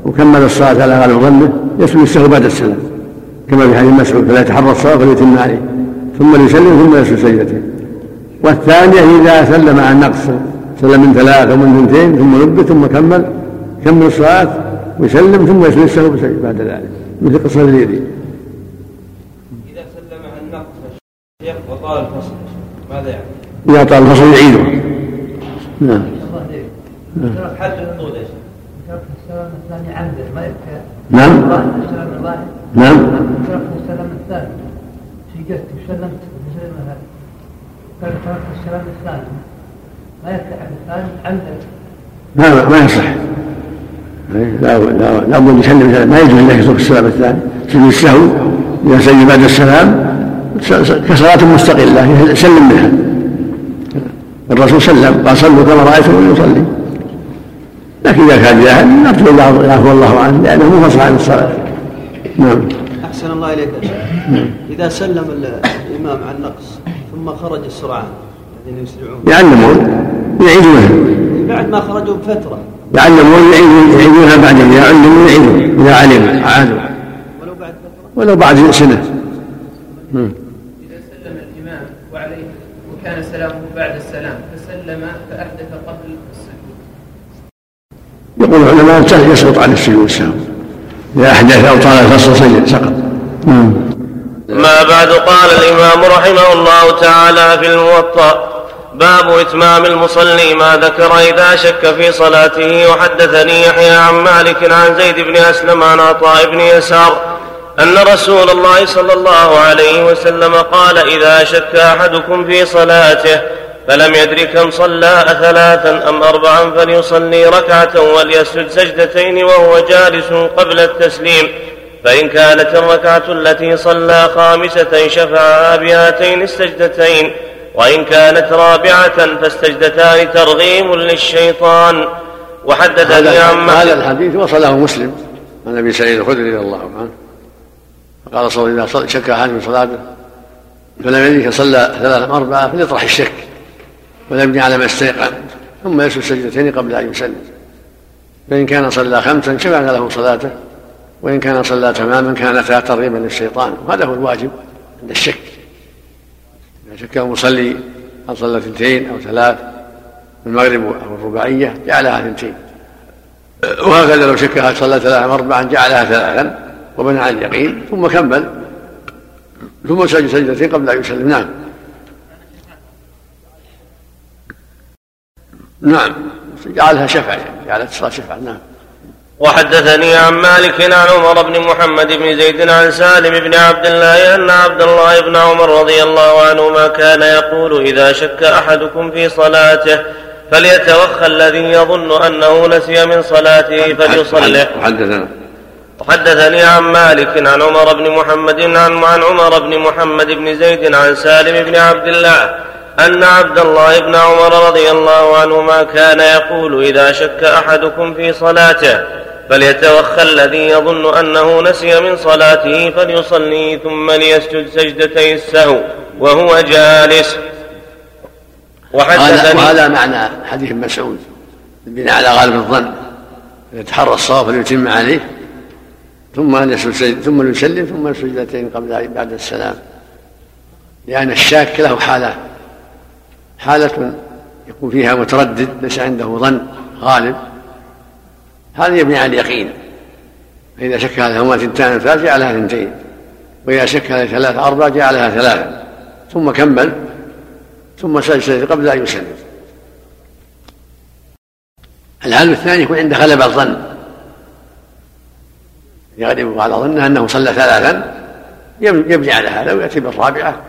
وكمل الصلاة على غالب ظنه يسجد السهو بعد السلام. كما في حديث مسعود فلا يتحرى الصلاة فليتم عليه. ثم ليسلم ثم يسجد سجدتين والثانية إذا سلم عن نقص سلم من ثلاث أو من اثنتين ثم نبه ثم كمل كمل الصلاة ويسلم ثم يسجد السهو بعد ذلك مثل قصة اليدين إذا سلم عن نقص الشيخ وطال الفصل ماذا يعني؟ إذا طال الفصل يعيده. نعم. حد الحدود يا شيخ السلام الثاني عمدا ما يكفي نعم. نعم. تركت السلام الثاني وسلمت قال تركت السلام الثاني ما عن الثاني عمدا ما يصح. لا لا لا بد يسلم. ما يجوز له يترك السلام الثاني سجود السهو إذا سلم بعد السلام كصلاة مستقلة يسلم منها الرسول سلم قال صلوا كما رأيتم يصلي. لكن إذا كان جاهل نرجو الله يعفو الله عنه لأنه منفصل عن الصلاة. نعم. أحسن الله إليك يا شيخ. إذا سلم الإمام عن نقص ثم خرج السرعان الذين يسرعون. يعلمون يعيدونها بعد ما خرجوا بفترة. يعلمون يعيدونها بعد يعلمون يعيدون. إذا علم عادوا. ولو بعد فترة. ولو بعد سنة. إذا سلم الإمام وعليه وكان سلامه بعد السلام فسلم فأحدث قبل السجود يقول العلماء يسقط عن السجود السهو إذا أحدث أو طال الفصل سجد سقط. نعم ما بعد قال الإمام رحمه الله تعالى في الموطأ باب إتمام المصلي ما ذكر إذا شك في صلاته وحدثني يحيى عن مالك عن زيد بن أسلم عن عطاء بن يسار أن رسول الله صلى الله عليه وسلم قال إذا شك أحدكم في صلاته فلم يدر كم صلى أثلاثا أم أربعا فليصلي ركعة وليسجد سجدتين وهو جالس قبل التسليم. فإن كانت الركعة التي صلى خامسة شفعها بهاتين السجدتين وإن كانت رابعة فاستجدتان ترغيم للشيطان. وحدثني عن هذا الحديث وصله مسلم عن أبي سعيد الخدري رضي الله عنه. فقال صلى الله عليه شك أحد من صلاته فلم يدرك صلى ثلاثة أربعة فليطرح الشك ولم ما استيقن ثم يسجد سجدتين قبل أن يسلم. فإن كان صلى خمسا شفعنا له صلاته. وإن كان صلى تماما كانتا ترغيبا للشيطان وهذا هو الواجب عند الشك. إذا شك المصلي هل صلى اثنتين أو ثلاث المغرب أو الرباعية جعلها اثنتين. وهكذا لو شك هل صلى ثلاثا أربعا جعلها ثلاثا وبنى على اليقين ثم كمل. ثم سجد سجدتين قبل أن يسلم. نعم. نعم. جعلها شفع يعني جعلت الصلاة شفع نعم. وحدثني عن مالك عن عمر بن محمد بن زيد عن سالم بن عبد الله أن عبد الله بن عمر رضي الله عنهما كان يقول إذا شك أحدكم في صلاته فليتوخى الذي يظن أنه نسي من صلاته فليصلح وحدثنا وحدثني عن مالك عن عمر بن محمد عن عن عمر بن محمد بن زيد عن سالم بن عبد الله أن عبد الله بن عمر رضي الله عنهما كان يقول إذا شك أحدكم في صلاته فليتوخى الذي يظن أنه نسي من صلاته فليصلي ثم ليسجد سجدتي السهو وهو جالس. وحدثني وهذا معنى حديث مسعود. البناء على غالب الظن. يتحرى الصواب فليتم عليه ثم يسجد ثم يسلم ثم السجدتين قبل بعد السلام. لأن الشاك له حالات حالة يكون فيها متردد ليس عنده ظن غالب. هذا يبني على اليقين فإذا شك هذا هما ثنتان ثلاث جعلها ثنتين. وإذا شك هذا ثلاث أربع جعلها ثلاثة. ثم كمل. ثم سجد قبل أن يسلم. الحال الثاني يكون عنده غلبة الظن. يغلب على ظنه أنه صلى ثلاثا يبني على هذا ويأتي بالرابعة.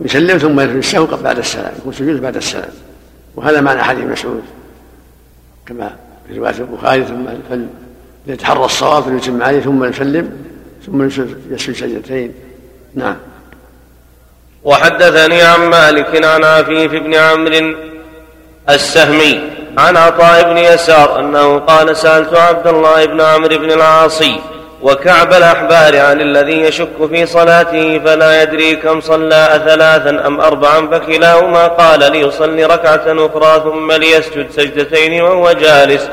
ويسلم ثم يرفع السهو بعد السلام يكون سجود بعد السلام. وهذا معنى حديث مسعود. كما في رواية البخاري ثم فليتحرى الصواب فليتم عليه ثم يسلم ثم يسجد سجدتين. نعم. وحدثني عن مالك عن عفيف بن عمرو السهمي عن عطاء بن يسار أنه قال سألت عبد الله بن عمرو بن العاصي وكعب الأحبار عن الذي يشك في صلاته فلا يدري كم صلى ثلاثا أم أربعا فكلاهما قال ليصلي ركعة أخرى ثم ليسجد سجدتين وهو جالس.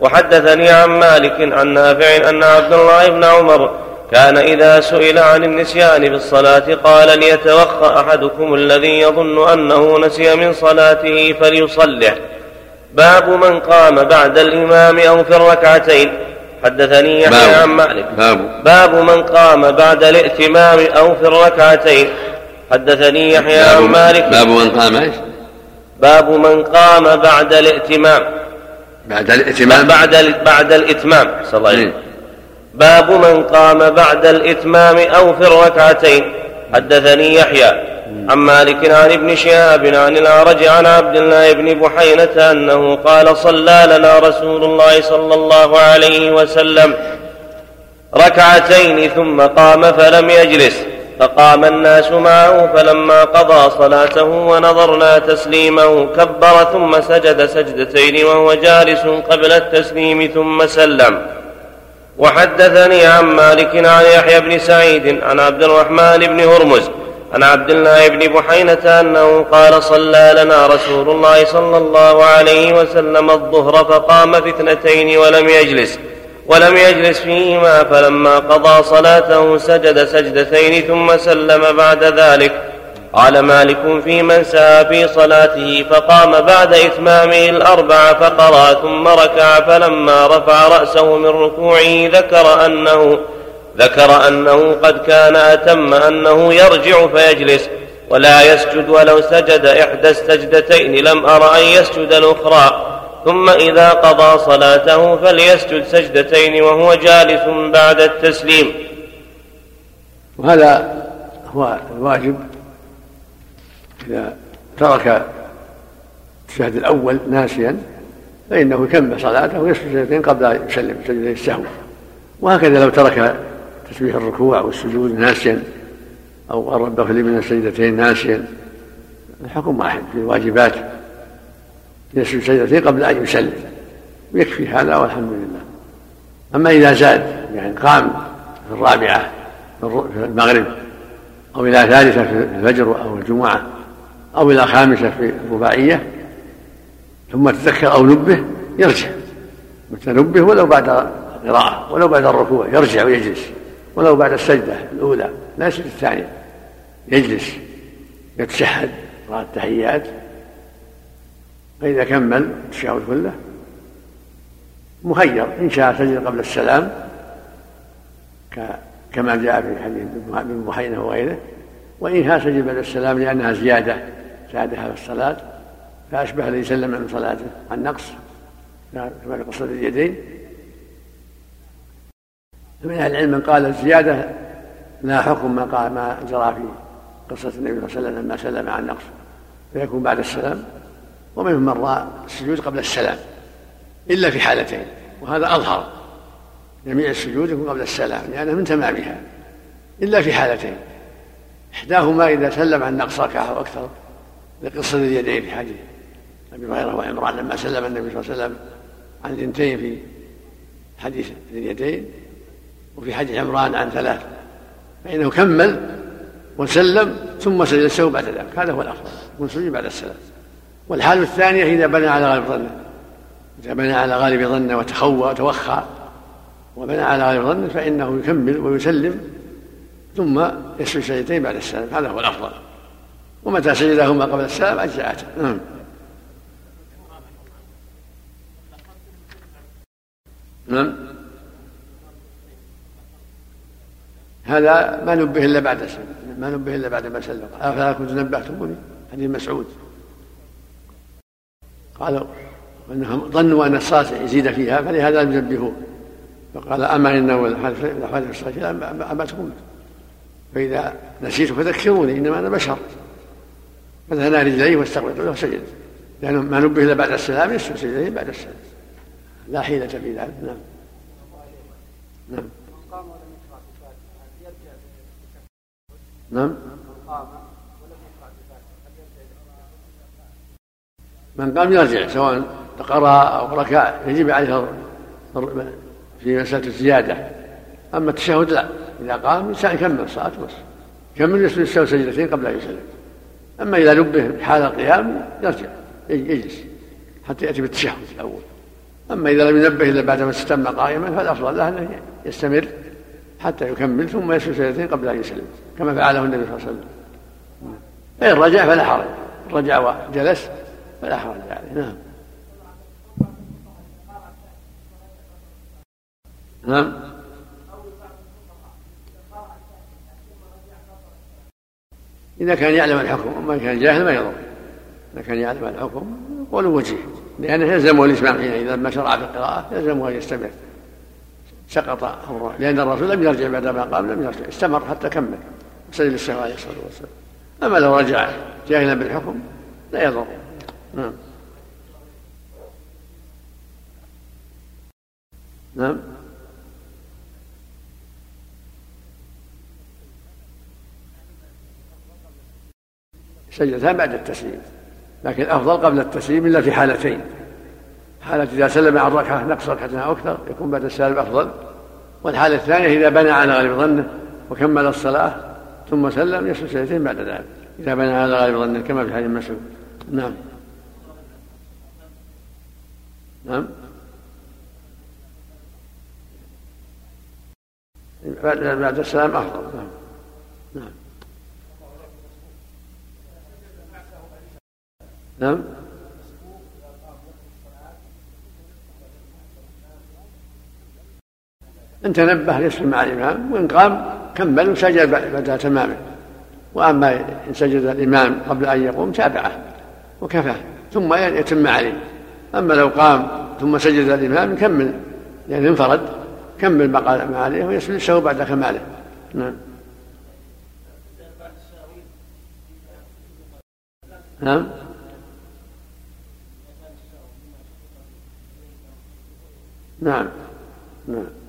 وحدثني عن مالك عن نافع أن عبد الله بن عمر كان إذا سئل عن النسيان في الصلاة قال ليتوخى أحدكم الذي يظن أنه نسي من صلاته فليصلح. باب من قام بعد الإمام أو في الركعتين. حدثني يحيى عن مالك. باب. باب من قام بعد الائتمام أو في الركعتين. حدثني يحيى عن مالك. باب من قام إيش؟ باب من قام بعد الائتمام بعد الائتمام بعد بعد الإتمام. صلى الله عليه وسلم. باب من قام بعد الإتمام أو في الركعتين. حدثني يحيى. عن مالك عن ابن شهاب عن الأعرج عن عبد الله بن بحينة أنه قال صلى لنا رسول الله صلى الله عليه وسلم ركعتين ثم قام فلم يجلس فقام الناس معه فلما قضى صلاته ونظرنا تسليمه كبر ثم سجد سجدتين وهو جالس قبل التسليم ثم سلم. وحدثني عن مالك عن يحيى بن سعيد عن عبد الرحمن بن هرمز عن عبد الله بن بحينة أنه قال صلى لنا رسول الله صلى الله عليه وسلم الظهر فقام في اثنتين ولم يجلس ولم يجلس فيهما فلما قضى صلاته سجد سجدتين ثم سلم بعد ذلك. قال مالك في من سعى في صلاته فقام بعد إتمامه الأربع فقرأ ثم ركع فلما رفع رأسه من ركوعه ذكر أنه ذكر أنه قد كان أتم أنه يرجع فيجلس ولا يسجد ولو سجد إحدى السجدتين لم أر أن يسجد الأخرى. ثم إذا قضى صلاته فليسجد سجدتين وهو جالس بعد التسليم. وهذا هو الواجب إذا ترك الشهد الأول ناسيا فإنه يكمل صلاته ويسجد سجدتين قبل أن يسلم سجدتين السهو. وهكذا لو ترك تسبيح الركوع والسجود ناسيا أو قرب في من السجدتين ناسيا. الحكم واحد في الواجبات. يسجد سجدتين قبل أن يسلم. ويكفي هذا والحمد لله. أما إذا زاد يعني قام في الرابعة في المغرب أو إلى ثالثة في الفجر أو الجمعة أو إلى خامسة في الرباعية ثم تذكر أو نبه يرجع. متى نبه؟ ولو بعد القراءة ولو بعد الركوع يرجع ويجلس. ولو بعد السجدة الأولى لا السجدة الثانية. يجلس يتشهد قراءة التحيات. فإذا كمل التشهد كله مخير إن شاء سجد قبل السلام كما جاء في حديث ابن بحينة وغيره. وإن شاء سجد بعد السلام لأنها زيادة زادها في الصلاة فأشبه الذي سلم عن صلاته عن نقص. كما قصد اليدين. من أهل العلم من قال الزيادة لا حكم ما قال ما جرى في قصة النبي صلى الله عليه وسلم لما سلم عن نقص. فيكون بعد السلام ومنهم من رأى السجود قبل السلام إلا في حالتين وهذا أظهر. جميع السجود يكون قبل السلام لأنه من تمامها إلا في حالتين. إحداهما إذا سلم عن نقص ركعة أو أكثر لقصة اليدين في حديث أبي هريرة وعمران لما سلم النبي صلى الله عليه وسلم عن اثنتين في حديث اليدين وفي حديث عمران عن ثلاث. فإنه كمل وسلم ثم سجد السهو بعد ذلك. هذا هو الأفضل يكون سجد بعد السلام. والحال الثانية إذا بنى على غالب ظنه إذا بنى على غالب ظنه وتخوى وتوخى وبنى على غالب ظنه فإنه يكمل ويسلم ثم يسجد سجدتين بعد السلام. هذا هو الأفضل. ومتى سجدهما قبل السلام؟ أجزأته نعم. نعم. هذا ما نبه إلا بعد ما نبه إلا بعد ما سلم. أفلا كنت نبهتموني؟ حديث مسعود. قالوا إنهم ظنوا أن الصلاة يزيد فيها فلهذا لم ينبهوه. فقال أما انه الحادث الصلاه اما تكون فإذا نسيت فذكروني إنما أنا بشر. فثنى رجليه واستغفرت له وسجد. لأنه ما نبه إلا بعد السلام يسجد بعد السلام. لا حيلة في ذلك. نعم. نعم. نعم. من قام يرجع سواء قرأ أو ركع يجب عليه في مسألة الزيادة. أما التشهد لا إذا قام الإنسان يكمل الصلاة بس. يكمل السهو سجدتين قبل أن يسلم أما إذا نبه حال القيام يرجع يجلس حتى يأتي بالتشهد الأول. أما إذا لم ينبه إلا بعدما استتم قائما فالأفضل له أنه يستمر. حتى يكمل ثم يسجد سجدتين قبل أن يسلم كما فعله النبي صلى الله عليه وسلم. فإن رجع فلا حرج رجع وجلس فلا حرج عليه. نعم. نعم. إذا كان يعلم الحكم وما كان جاهل ما يضر. إذا كان يعلم الحكم ولو وجهه لأنه يلزمه الإسلام حينئذ لما شرع في القراءة يلزمه أن يستمر سقط أمره لأن الرسول لم يرجع بعد ما قام لم يرجع استمر حتى كمل. سجد السهو عليه الصلاة والسلام أما لو رجع جاهلا بالحكم لا يضر. نعم. نعم. سجدتان بعد التسليم لكن الافضل قبل التسليم إلا في حالتين. حالة إذا سلم عن ركعة نقص ركعة أو أكثر يكون بعد السلام أفضل. والحالة الثانية إذا بنى على غالب ظنه وكمل الصلاة ثم سلم يسجد سجدتين بعد ذلك. إذا بنى على غالب ظنه كما في حديث مسعود نعم. نعم. بعد السلام أفضل. نعم. نعم. نعم. إن تنبه يسلم مع الإمام وإن قام كمل وسجد بعد تمامه. وأما إن سجد الإمام قبل أن يقوم تابعه وكفاه ثم يتم عليه. أما لو قام ثم سجد الإمام يكمل يعني انفرد كمل ما قال عليه ويسجد السهو بعد كماله. نعم. نعم. نعم. نعم.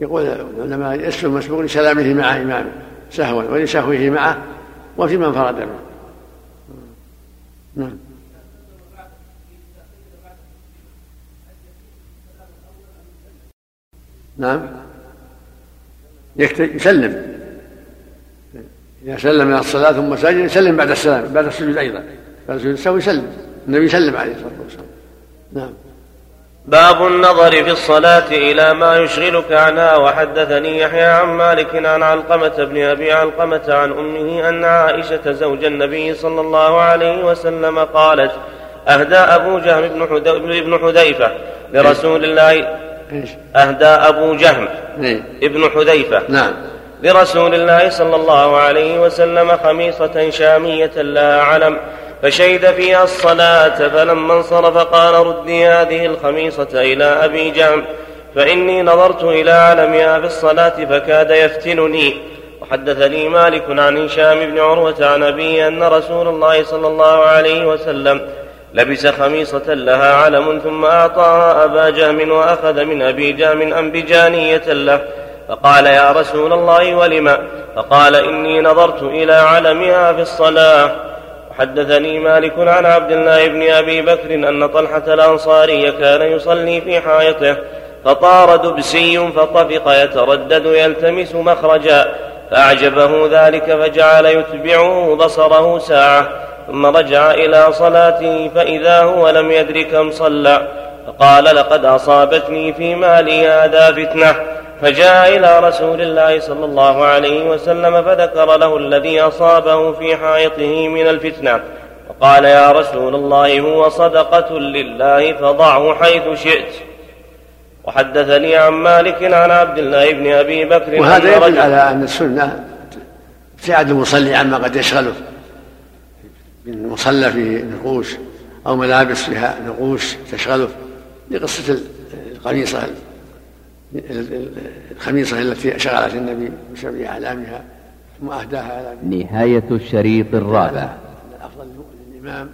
يقول العلماء يسلم مسبوق لسلامه مع إمامه سهوا ولسهوه معه وفي من فرد به نعم. نعم. يسلم. إذا سلم من الصلاة ثم سجد يسلم بعد السلام بعد السجود أيضا. بعد السجود السهو يسلم. النبي يسلم عليه الصلاة والسلام. نعم. باب النظر في الصلاة إلى ما يشغلك عنها وحدثني يحيى عن مالك عن علقمة بن أبي علقمة عن أمه أن عائشة زوج النبي صلى الله عليه وسلم قالت أهدى أبو جهم بن حذيفة لرسول الله. أهدى أبو جهم ابن حذيفة نعم. لرسول الله صلى الله عليه وسلم خميصة شامية لها علم. فشهد فيها الصلاة فلما انصرف قال ردي هذه الخميصة إلى أبي جهم فإني نظرت إلى علمها في الصلاة فكاد يفتنني. وحدثني مالك عن هشام بن عروة عن أبيه أن رسول الله صلى الله عليه وسلم لبس خميصة لها علم ثم أعطاها أبا جهم وأخذ من أبي جهم أنبجانية له. فقال يا رسول الله ولم؟ فقال إني نظرت إلى علمها في الصلاة. وحدثني مالك عن عبد الله بن أبي بكر أن طلحة الأنصاري كان يصلي في حائطه فطار دبسي فطفق يتردد يلتمس مخرجا فأعجبه ذلك فجعل يتبعه بصره ساعة ثم رجع إلى صلاته فإذا هو لم يدر كم صلى فقال لقد أصابتني في مالي هذا فتنة فجاء إلى رسول الله صلى الله عليه وسلم فذكر له الذي أصابه في حائطه من الفتنة. فقال يا رسول الله هو صدقة لله فضعه حيث شئت. وحدثني عن مالك عن عبد الله بن أبي بكر وهذا يدل على أن السنة ابتعاد المصلي عما قد يشغله من مصلى فيه نقوش أو ملابس فيها نقوش تشغله. لقصة القميصة الخميصة التي شغلت النبي بسبب أعلامها ثم أهداها نهاية الشريط الرابع. الأفضل للإمام